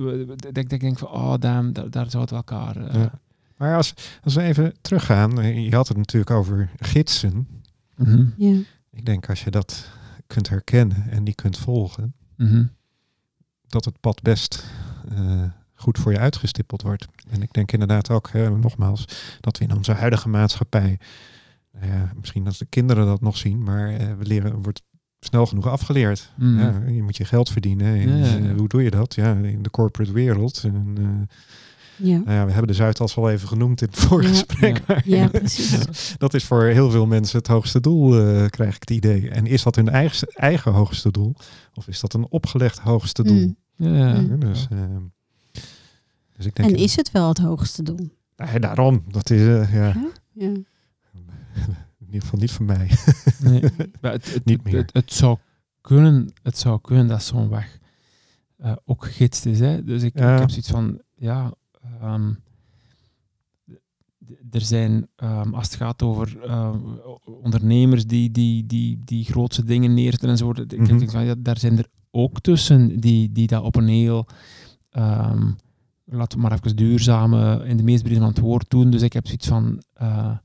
Speaker 3: Dat ik, denk van, oh damn, daar, daar zouden we elkaar... eh,
Speaker 2: Ja. maar als, als we even teruggaan, je had het natuurlijk over gidsen.
Speaker 3: mhm,
Speaker 1: ja.
Speaker 2: Ik denk als je dat kunt herkennen en die kunt volgen,
Speaker 3: mhm.
Speaker 2: dat het pad best eh, goed voor je uitgestippeld wordt. En ik denk inderdaad ook, hè, nogmaals, dat we in onze huidige maatschappij, ja, misschien dat de kinderen dat nog zien, maar eh, we leren, er wordt snel genoeg afgeleerd.
Speaker 3: Mhm.
Speaker 2: Ja, je moet je geld verdienen. En,
Speaker 3: Ja, ja, ja.
Speaker 2: hoe doe je dat? Ja, in de corporate wereld. En, eh,
Speaker 1: Ja.
Speaker 2: nou ja, we hebben de Zuidas al even genoemd in het vorige
Speaker 1: Ja.
Speaker 2: gesprek.
Speaker 3: Ja.
Speaker 1: precies.
Speaker 2: dat is voor heel veel mensen het hoogste doel, eh, krijg ik het idee. En is dat hun eigen, eigen hoogste doel? Of is dat een opgelegd hoogste doel?
Speaker 1: Mm.
Speaker 3: Ja, ja.
Speaker 1: Mm.
Speaker 2: Dus, ehm, dus ik denk...
Speaker 1: En is het wel het hoogste doel?
Speaker 2: Nee, daarom. Dat is eh, ja,
Speaker 1: Ja. Ja.
Speaker 2: in ieder geval niet van mij.
Speaker 3: Nee, maar het, het,
Speaker 2: Niet
Speaker 3: het,
Speaker 2: meer.
Speaker 3: het, het zou kunnen, het zou kunnen dat zo'n weg eh, ook gegidst is. Hè? Dus ik,
Speaker 2: Ja.
Speaker 3: ik heb zoiets van, ja, d- er zijn, ehm, als het gaat over eh, ondernemers die, die, die, die grootste dingen neerzetten enzovoort, ik
Speaker 2: Mhm.
Speaker 3: denk van, ja, daar zijn er ook tussen die, die dat op een heel, ehm, laten we maar even duurzame, in de meest brede van het woord doen. Dus ik heb zoiets van, eh,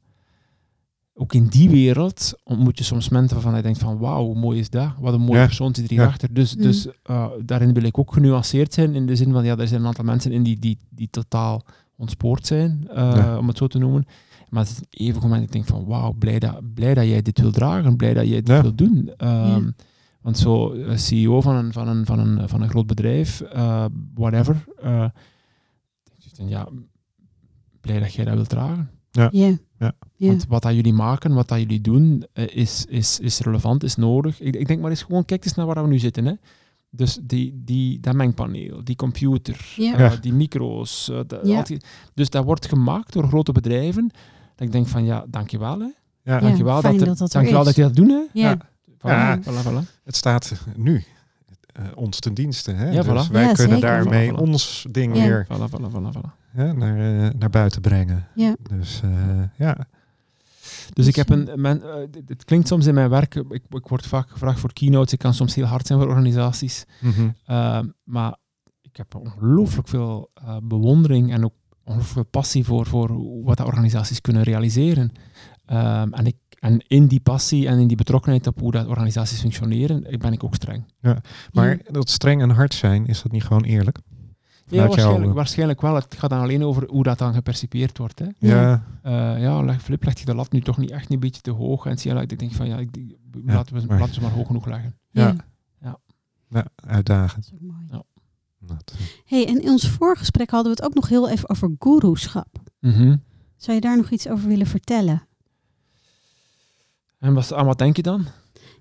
Speaker 3: ook in die wereld ontmoet je soms mensen waarvan je denkt van wauw, hoe mooi is dat? Wat een mooie
Speaker 2: Ja.
Speaker 3: persoon zit hierachter. Dus,
Speaker 1: Mm.
Speaker 3: dus eh, daarin wil ik ook genuanceerd zijn in de zin van ja, er zijn een aantal mensen in die, die, die totaal ontspoord zijn, eh,
Speaker 2: Ja.
Speaker 3: om het zo te noemen. Maar het is even moment dat ik denk van wauw, blij dat, blij dat jij dit wil dragen, blij dat jij dit
Speaker 2: Ja.
Speaker 3: wil doen. Ehm. Want zo, eh, CEO van een, van een, van een, van een groot bedrijf, eh, whatever, eh, ik denk van, ja, blij dat jij dat wilt dragen.
Speaker 1: Ja.
Speaker 2: Ja.
Speaker 1: Ja.
Speaker 3: Want wat dat jullie maken, wat dat jullie doen, eh, is, is, is relevant, is nodig. Ik, ik denk maar eens gewoon, kijk eens naar waar we nu zitten. Hè. Dus die, die, dat mengpaneel, die computer,
Speaker 1: Ja.
Speaker 3: eh, die micro's. eh,
Speaker 1: Ja.
Speaker 3: die- dus dat wordt gemaakt door grote bedrijven. Dat ik denk van, ja, dankjewel. Hè.
Speaker 2: Ja,
Speaker 3: Dankjewel, dat, er-
Speaker 1: dat dat
Speaker 3: dankjewel dat je dat doen. Hè.
Speaker 1: Ja.
Speaker 3: Voilà,
Speaker 2: Ja.
Speaker 3: voilà, voilà.
Speaker 2: Het staat nu eh, ons ten dienste. Hè?
Speaker 3: Ja,
Speaker 2: dus wij
Speaker 1: Ja,
Speaker 2: kunnen daarmee
Speaker 3: Voilà, voilà.
Speaker 2: ons ding
Speaker 1: Ja.
Speaker 2: weer Hè, naar, eh, naar buiten brengen.
Speaker 1: Ja.
Speaker 2: Dus eh, ja.
Speaker 3: Dus ik heb een, men, eh, het klinkt soms in mijn werk, ik, ik word vaak gevraagd voor keynotes, ik kan soms heel hard zijn voor organisaties,
Speaker 2: Mhm.
Speaker 3: Uh, maar ik heb ongelooflijk veel eh, bewondering en ook ongelooflijk veel passie voor, voor wat de organisaties kunnen realiseren. Um, en, ik, en in die passie en in die betrokkenheid op hoe dat organisaties functioneren, eh, ben ik ook streng.
Speaker 2: Maar
Speaker 1: Ja.
Speaker 2: dat streng en hard zijn, is dat niet gewoon eerlijk?
Speaker 3: Ja, waarschijnlijk, waarschijnlijk wel. Het gaat dan alleen over hoe dat dan gepercipieerd wordt. Hè.
Speaker 2: Ja,
Speaker 3: Uh, ja, leg, Flip, legt je de lat nu toch niet echt een beetje te hoog? En zie je, ik denk van ja, ik,
Speaker 2: Ja,
Speaker 3: laten, we,
Speaker 2: maar-
Speaker 3: laten we maar hoog genoeg leggen.
Speaker 1: Ja.
Speaker 2: Ja.
Speaker 3: Ja.
Speaker 2: uitdagend.
Speaker 1: Dat is ook mooi.
Speaker 3: Ja.
Speaker 1: Hey, en in ons voorgesprek hadden we het ook nog heel even over goeroeschap.
Speaker 3: Mhm.
Speaker 1: Zou je daar nog iets over willen vertellen?
Speaker 3: En wat, aan wat denk je dan?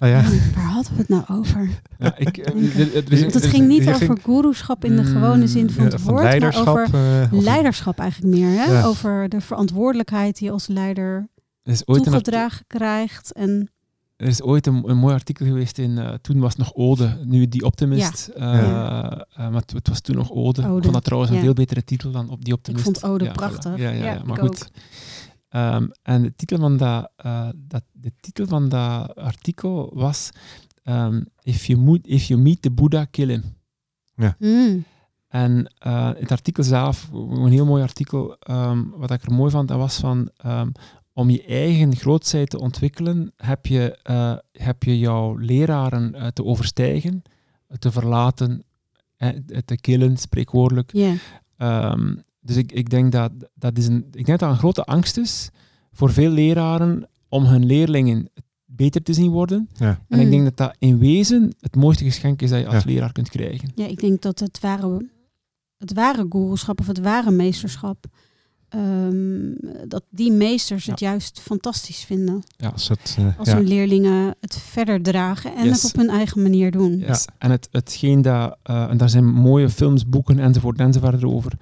Speaker 2: Nou ja,
Speaker 1: Waar hadden we het nou over?
Speaker 3: Ja, ik, eh,
Speaker 1: Want het
Speaker 3: is-
Speaker 1: ging niet over
Speaker 2: ging-
Speaker 1: goeroeschap in de gewone zin van het
Speaker 2: van
Speaker 1: woord,
Speaker 2: leiderschap.
Speaker 1: maar over
Speaker 2: eh,
Speaker 1: leiderschap eigenlijk meer. Hè?
Speaker 2: Ja.
Speaker 1: Over de verantwoordelijkheid die je als leider
Speaker 3: Er is ooit, een, art-
Speaker 1: toegedragen krijgt. En
Speaker 3: er is ooit een, een mooi artikel geweest in, eh, toen was het nog Ode, nu die Optimist. Eh,
Speaker 1: Ja.
Speaker 3: eh, maar het, het was toen nog Ode. Ik
Speaker 1: Ode,
Speaker 3: vond dat trouwens een veel betere titel dan op die Optimist.
Speaker 1: vond Ode
Speaker 3: Ja,
Speaker 1: prachtig.
Speaker 3: Ja, ja,
Speaker 1: Ja,
Speaker 3: ja, maar
Speaker 1: ik
Speaker 3: goed. Ehm, en de titel van dat, eh, dat, de titel van dat artikel was ehm, if, you meet, if you meet the Buddha, kill him.
Speaker 1: Mm,
Speaker 3: En eh, het artikel zelf, een heel mooi artikel, ehm, wat ik er mooi vond, dat was van ehm, om je eigen grootheid te ontwikkelen, heb je, eh, heb je jouw leraren eh, te overstijgen, te verlaten, eh, te killen, spreekwoordelijk.
Speaker 1: ja.
Speaker 3: Ehm, dus ik, ik, denk dat, dat is een, ik denk dat dat een grote angst is voor veel leraren om hun leerlingen beter te zien worden.
Speaker 2: ja.
Speaker 3: En ik
Speaker 1: Mm.
Speaker 3: denk dat dat in wezen het mooiste geschenk is dat je als
Speaker 2: Ja.
Speaker 3: leraar kunt krijgen.
Speaker 1: Ja, ik denk dat het ware, het ware goeroeschap of het ware meesterschap, ehm, dat die meesters het juist fantastisch vinden.
Speaker 2: Als het, eh,
Speaker 1: Als
Speaker 2: ja.
Speaker 1: hun leerlingen het verder dragen en
Speaker 3: Yes.
Speaker 1: het op hun eigen manier doen.
Speaker 3: Yes. En het, hetgeen dat, eh, en daar zijn mooie films, boeken enzovoort enzovoort over.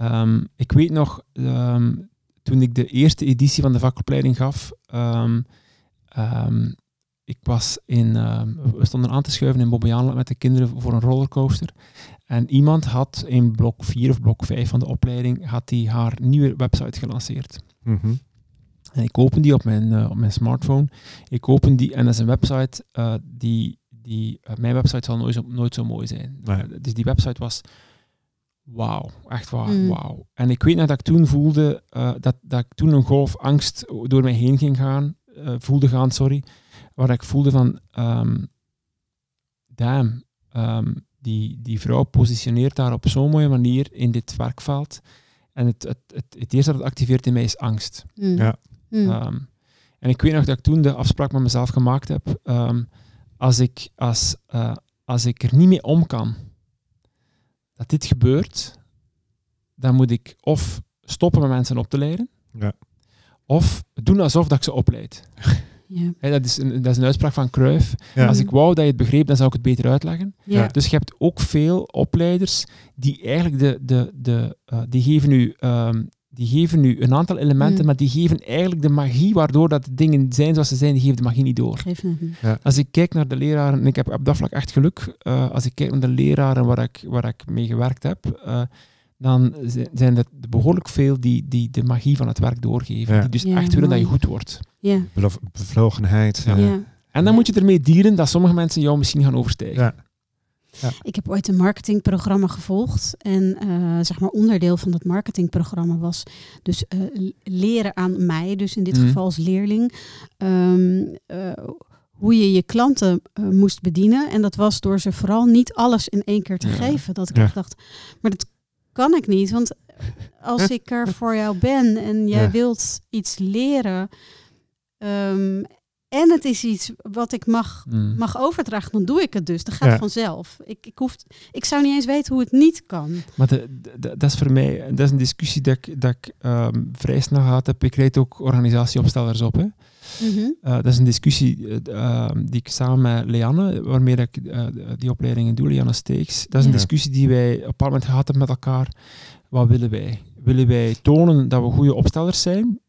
Speaker 3: Ehm, ik weet nog, ehm, toen ik de eerste editie van de vakopleiding gaf, ehm, ik was in, we stonden aan te schuiven in Bobbejaanland met de kinderen voor een rollercoaster. En iemand had in blok 4 of blok 5 van de opleiding had die haar nieuwe website gelanceerd.
Speaker 2: Mhm.
Speaker 3: En ik open die op mijn, eh, op mijn smartphone. Ik open die en dat is een website eh, die, die eh, mijn website zal nooit zo, nooit zo mooi zijn.
Speaker 2: Nee.
Speaker 3: Dus die website was wauw, echt waar,
Speaker 1: Mm.
Speaker 3: wauw. En ik weet nog dat ik toen voelde eh, dat, dat ik toen een golf angst door mij heen ging gaan, eh, voelde gaan, sorry, waar ik voelde van, ehm damn, ehm, die, die vrouw positioneert daar op zo'n mooie manier in dit werkveld. En het, het, het, het eerste dat het activeert in mij is angst.
Speaker 1: Mm.
Speaker 2: Ja.
Speaker 1: Mm.
Speaker 3: Ehm, en ik weet nog dat ik toen de afspraak met mezelf gemaakt heb. ehm, als, ik, als, eh, als ik er niet mee om kan dat dit gebeurt, dan moet ik of stoppen met mensen op te leiden,
Speaker 2: Ja.
Speaker 3: of doen alsof dat ik ze opleid.
Speaker 1: ja.
Speaker 3: Hè, dat, is een, dat is een uitspraak van Cruyff.
Speaker 2: Ja.
Speaker 3: Als ik wou dat je het begreep, dan zou ik het beter uitleggen.
Speaker 1: Ja.
Speaker 3: Dus je hebt ook veel opleiders die eigenlijk de, de, de, eh, die geven u, ehm, die geven u een aantal elementen,
Speaker 1: Mm.
Speaker 3: maar die geven eigenlijk de magie waardoor dat de dingen zijn zoals ze zijn, die geven de magie niet door. Als ik kijk naar de leraren, en ik heb op dat vlak echt geluk, eh, als ik kijk naar de leraren waar ik, waar ik mee gewerkt heb, eh, dan zi- zijn er behoorlijk veel die, die de magie van het werk doorgeven.
Speaker 2: Ja.
Speaker 3: Die dus
Speaker 1: Ja,
Speaker 3: echt willen dat je goed wordt.
Speaker 1: Ja.
Speaker 2: Bevlogenheid.
Speaker 3: Ja.
Speaker 1: Ja.
Speaker 3: En dan
Speaker 1: Ja.
Speaker 3: moet je ermee dienen dat sommige mensen jou misschien gaan overstijgen.
Speaker 2: Ja.
Speaker 1: Ik heb ooit een marketingprogramma gevolgd. En eh, zeg maar onderdeel van dat marketingprogramma was dus eh, leren aan mij, dus in dit
Speaker 3: Mhm.
Speaker 1: geval als leerling, ehm, eh, hoe je je klanten moest bedienen. En dat was door ze vooral niet alles in één keer te
Speaker 3: Ja.
Speaker 1: geven. Dat ik
Speaker 2: Ja.
Speaker 1: dacht, maar dat kan ik niet. Want als ik er voor jou ben en jij wilt iets leren. ehm, en het is iets wat ik mag
Speaker 3: Mm.
Speaker 1: mag overdragen, dan doe ik het dus. Dat gaat
Speaker 2: Ja.
Speaker 1: vanzelf. Ik, ik, hoef, ik zou niet eens weten hoe het niet kan.
Speaker 3: Maar de, de- de- dat is voor mij, dat is een discussie dat ik, dat ik ehm, vrij snel gehad heb. Ik rijd ook organisatieopstellers op. Hè. Eh, dat is een discussie eh, ehm, die ik samen met Leanne, waarmee ik eh, die opleidingen doe, Leanne Steeks. Dat is een
Speaker 1: Ja.
Speaker 3: discussie die wij op een bepaald moment gehad hebben met elkaar. Wat willen wij? Willen wij tonen dat we goede opstellers zijn?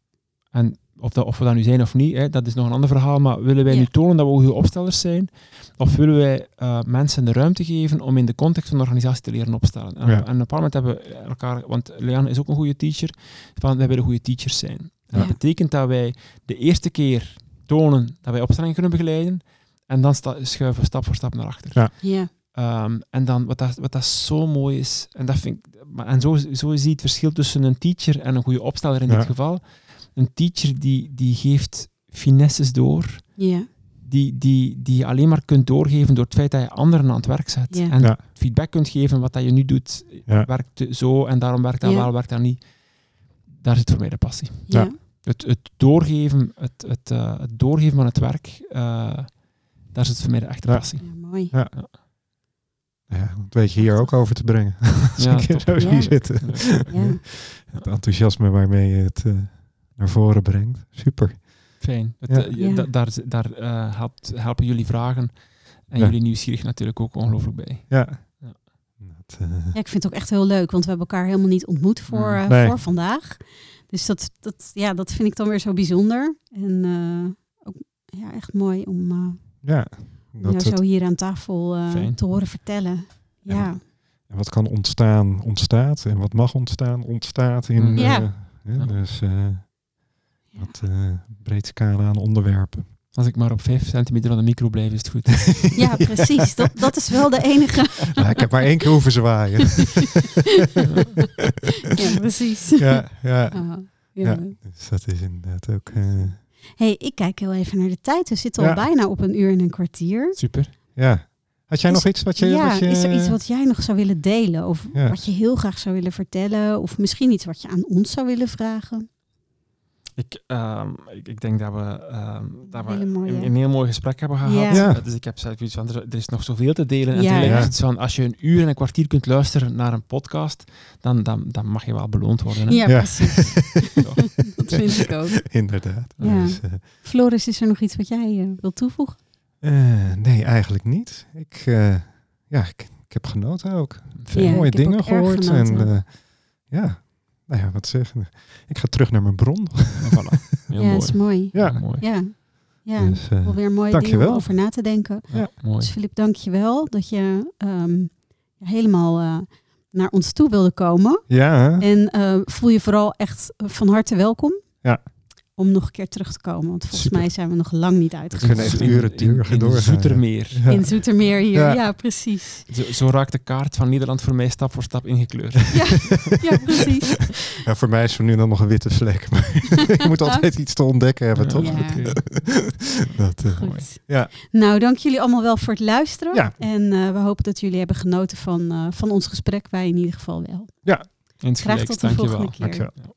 Speaker 3: En of, dat, of we dat nu zijn of niet, hè, dat is nog een ander verhaal. Maar willen wij
Speaker 1: Ja.
Speaker 3: nu tonen dat we goede opstellers zijn? Of willen wij eh, mensen de ruimte geven om in de context van de organisatie te leren opstellen? En,
Speaker 2: Ja.
Speaker 3: en op een bepaald moment hebben we elkaar, want Leanne is ook een goede teacher, van wij willen goede teachers zijn. En dat betekent dat wij de eerste keer tonen dat wij opstellingen kunnen begeleiden en dan sta- schuiven we stap voor stap naar achter.
Speaker 2: Ja.
Speaker 1: Ja,
Speaker 3: Ehm, en dan, wat dat, wat dat zo mooi is, en, dat vind ik, en zo, zo zie je het verschil tussen een teacher en een goede opsteller in
Speaker 2: Ja.
Speaker 3: dit geval. Een teacher die, die geeft finesses door,
Speaker 1: ja,
Speaker 3: die, die, die je alleen maar kunt doorgeven door het feit dat je anderen aan het werk zet.
Speaker 1: Ja.
Speaker 3: En
Speaker 2: Ja.
Speaker 3: feedback kunt geven wat dat je nu doet,
Speaker 2: Ja.
Speaker 3: werkt zo en daarom werkt dat wel, werkt dat niet. Daar zit voor mij de passie.
Speaker 1: ja.
Speaker 2: Ja.
Speaker 3: Het, het, doorgeven, het, het, eh, het doorgeven van het werk, eh, daar zit voor mij de echte
Speaker 2: Ja.
Speaker 3: passie.
Speaker 1: Ja, mooi.
Speaker 2: Ja. Ja, dat weet je hier ook over te brengen. Als
Speaker 3: Ja,
Speaker 2: ik hier zo zie zitten.
Speaker 1: Ja.
Speaker 2: Het enthousiasme waarmee je het eh, naar voren brengt. Super.
Speaker 3: Fijn. Het,
Speaker 2: Ja.
Speaker 3: eh, je-
Speaker 1: Ja.
Speaker 3: da- daar daar eh, helpt, helpen jullie vragen en
Speaker 2: Ja.
Speaker 3: jullie nieuwsgierig natuurlijk ook ongelooflijk bij.
Speaker 2: Ja. Dat, eh,
Speaker 1: Ja, ik vind het ook echt heel leuk, want we hebben elkaar helemaal niet ontmoet voor,
Speaker 3: Mm.
Speaker 2: Nee.
Speaker 1: voor vandaag. Dus dat, dat, ja, dat vind ik dan weer zo bijzonder. En eh, ook ja, echt mooi om eh,
Speaker 2: ja.
Speaker 1: jou
Speaker 2: het,
Speaker 1: zo hier aan tafel eh, te horen vertellen. Ja,
Speaker 2: en wat kan ontstaan, ontstaat. En wat mag ontstaan, ontstaat. In,
Speaker 3: Mm.
Speaker 1: Ja.
Speaker 2: eh. Dus eh wat eh breed scala aan onderwerpen.
Speaker 3: Als ik maar op 5 centimeter van de micro blijf, is het goed.
Speaker 1: ja precies. Dat, dat is wel de enige.
Speaker 2: Ik heb maar één keer hoeven zwaaien.
Speaker 1: ja, precies.
Speaker 2: ja, ja.
Speaker 1: Ah,
Speaker 2: Ja.
Speaker 1: ja.
Speaker 2: Dus dat is inderdaad ook... eh,
Speaker 1: hey, ik kijk heel even naar de tijd. We zitten al bijna op een uur en een kwartier.
Speaker 3: Super.
Speaker 2: ja. Had jij
Speaker 1: Is-
Speaker 2: nog iets wat je...
Speaker 1: ja,
Speaker 2: wat je
Speaker 1: is er iets wat jij nog zou willen delen? Of
Speaker 2: Ja.
Speaker 1: wat je heel graag zou willen vertellen? Of misschien iets wat je aan ons zou willen vragen?
Speaker 3: Ik, ehm, ik, ik denk dat we, ehm, dat we een, een heel mooi gesprek hebben gehad.
Speaker 1: Ja.
Speaker 3: Eh, Dus ik heb zelf iets van, er, er is nog zoveel te delen. En
Speaker 1: Ja,
Speaker 3: tegelijk
Speaker 2: ja.
Speaker 3: is het van, als je een uur en een kwartier kunt luisteren naar een podcast, dan, dan, dan mag je wel beloond worden. Hè?
Speaker 1: Ja,
Speaker 2: Ja.
Speaker 1: precies. dat vind ik ook.
Speaker 2: Inderdaad.
Speaker 1: Ja.
Speaker 2: Dus, eh,
Speaker 1: Floris, is er nog iets wat jij eh, wilt toevoegen?
Speaker 2: eh, nee, eigenlijk niet. Ik, eh, ja, ik, ik heb genoten ook.
Speaker 1: Ja,
Speaker 2: Mooie dingen gehoord. En eh, ja, nou ja, wat zeggen. Ik ga terug naar mijn bron.
Speaker 3: Voilà. Heel
Speaker 1: ja,
Speaker 3: mooi.
Speaker 1: dat is mooi.
Speaker 2: Ja.
Speaker 3: mooi.
Speaker 1: Ja, ja.
Speaker 2: Dus, eh,
Speaker 1: wel weer mooie
Speaker 2: dankjewel.
Speaker 1: dingen om over na te denken.
Speaker 3: Ja, mooi.
Speaker 1: Dus Filip, dank je wel dat je ehm, ja, helemaal eh, naar ons toe wilde komen.
Speaker 2: ja,
Speaker 1: En eh, voel je vooral echt van harte welkom.
Speaker 2: Ja.
Speaker 1: Om nog een keer terug te komen. Want volgens
Speaker 2: Super.
Speaker 1: mij zijn we nog lang niet
Speaker 2: Het
Speaker 1: uitgegaan.
Speaker 2: kunnen echt
Speaker 3: In-
Speaker 2: uren
Speaker 3: in-
Speaker 2: duren
Speaker 3: in
Speaker 2: doorgaan,
Speaker 3: Zoetermeer.
Speaker 2: ja.
Speaker 1: In Zoetermeer hier. Ja,
Speaker 2: Ja.
Speaker 1: precies.
Speaker 3: Zo, zo raakt de kaart van Nederland voor mij stap voor stap ingekleurd.
Speaker 1: Ja, ja precies.
Speaker 2: Ja, voor mij is er nu dan nog een witte vlek. Maar je moet altijd iets te ontdekken hebben, toch?
Speaker 1: Ja.
Speaker 2: Dat, eh,
Speaker 1: Goed.
Speaker 2: Ja.
Speaker 1: Nou, dank jullie allemaal wel voor het luisteren.
Speaker 2: Ja.
Speaker 1: En eh, we hopen dat jullie hebben genoten van, eh, van ons gesprek. Wij in ieder geval wel.
Speaker 3: Insgelijks,
Speaker 1: tot de
Speaker 3: dankjewel.
Speaker 1: volgende keer.
Speaker 2: Dankjewel.
Speaker 3: Ja.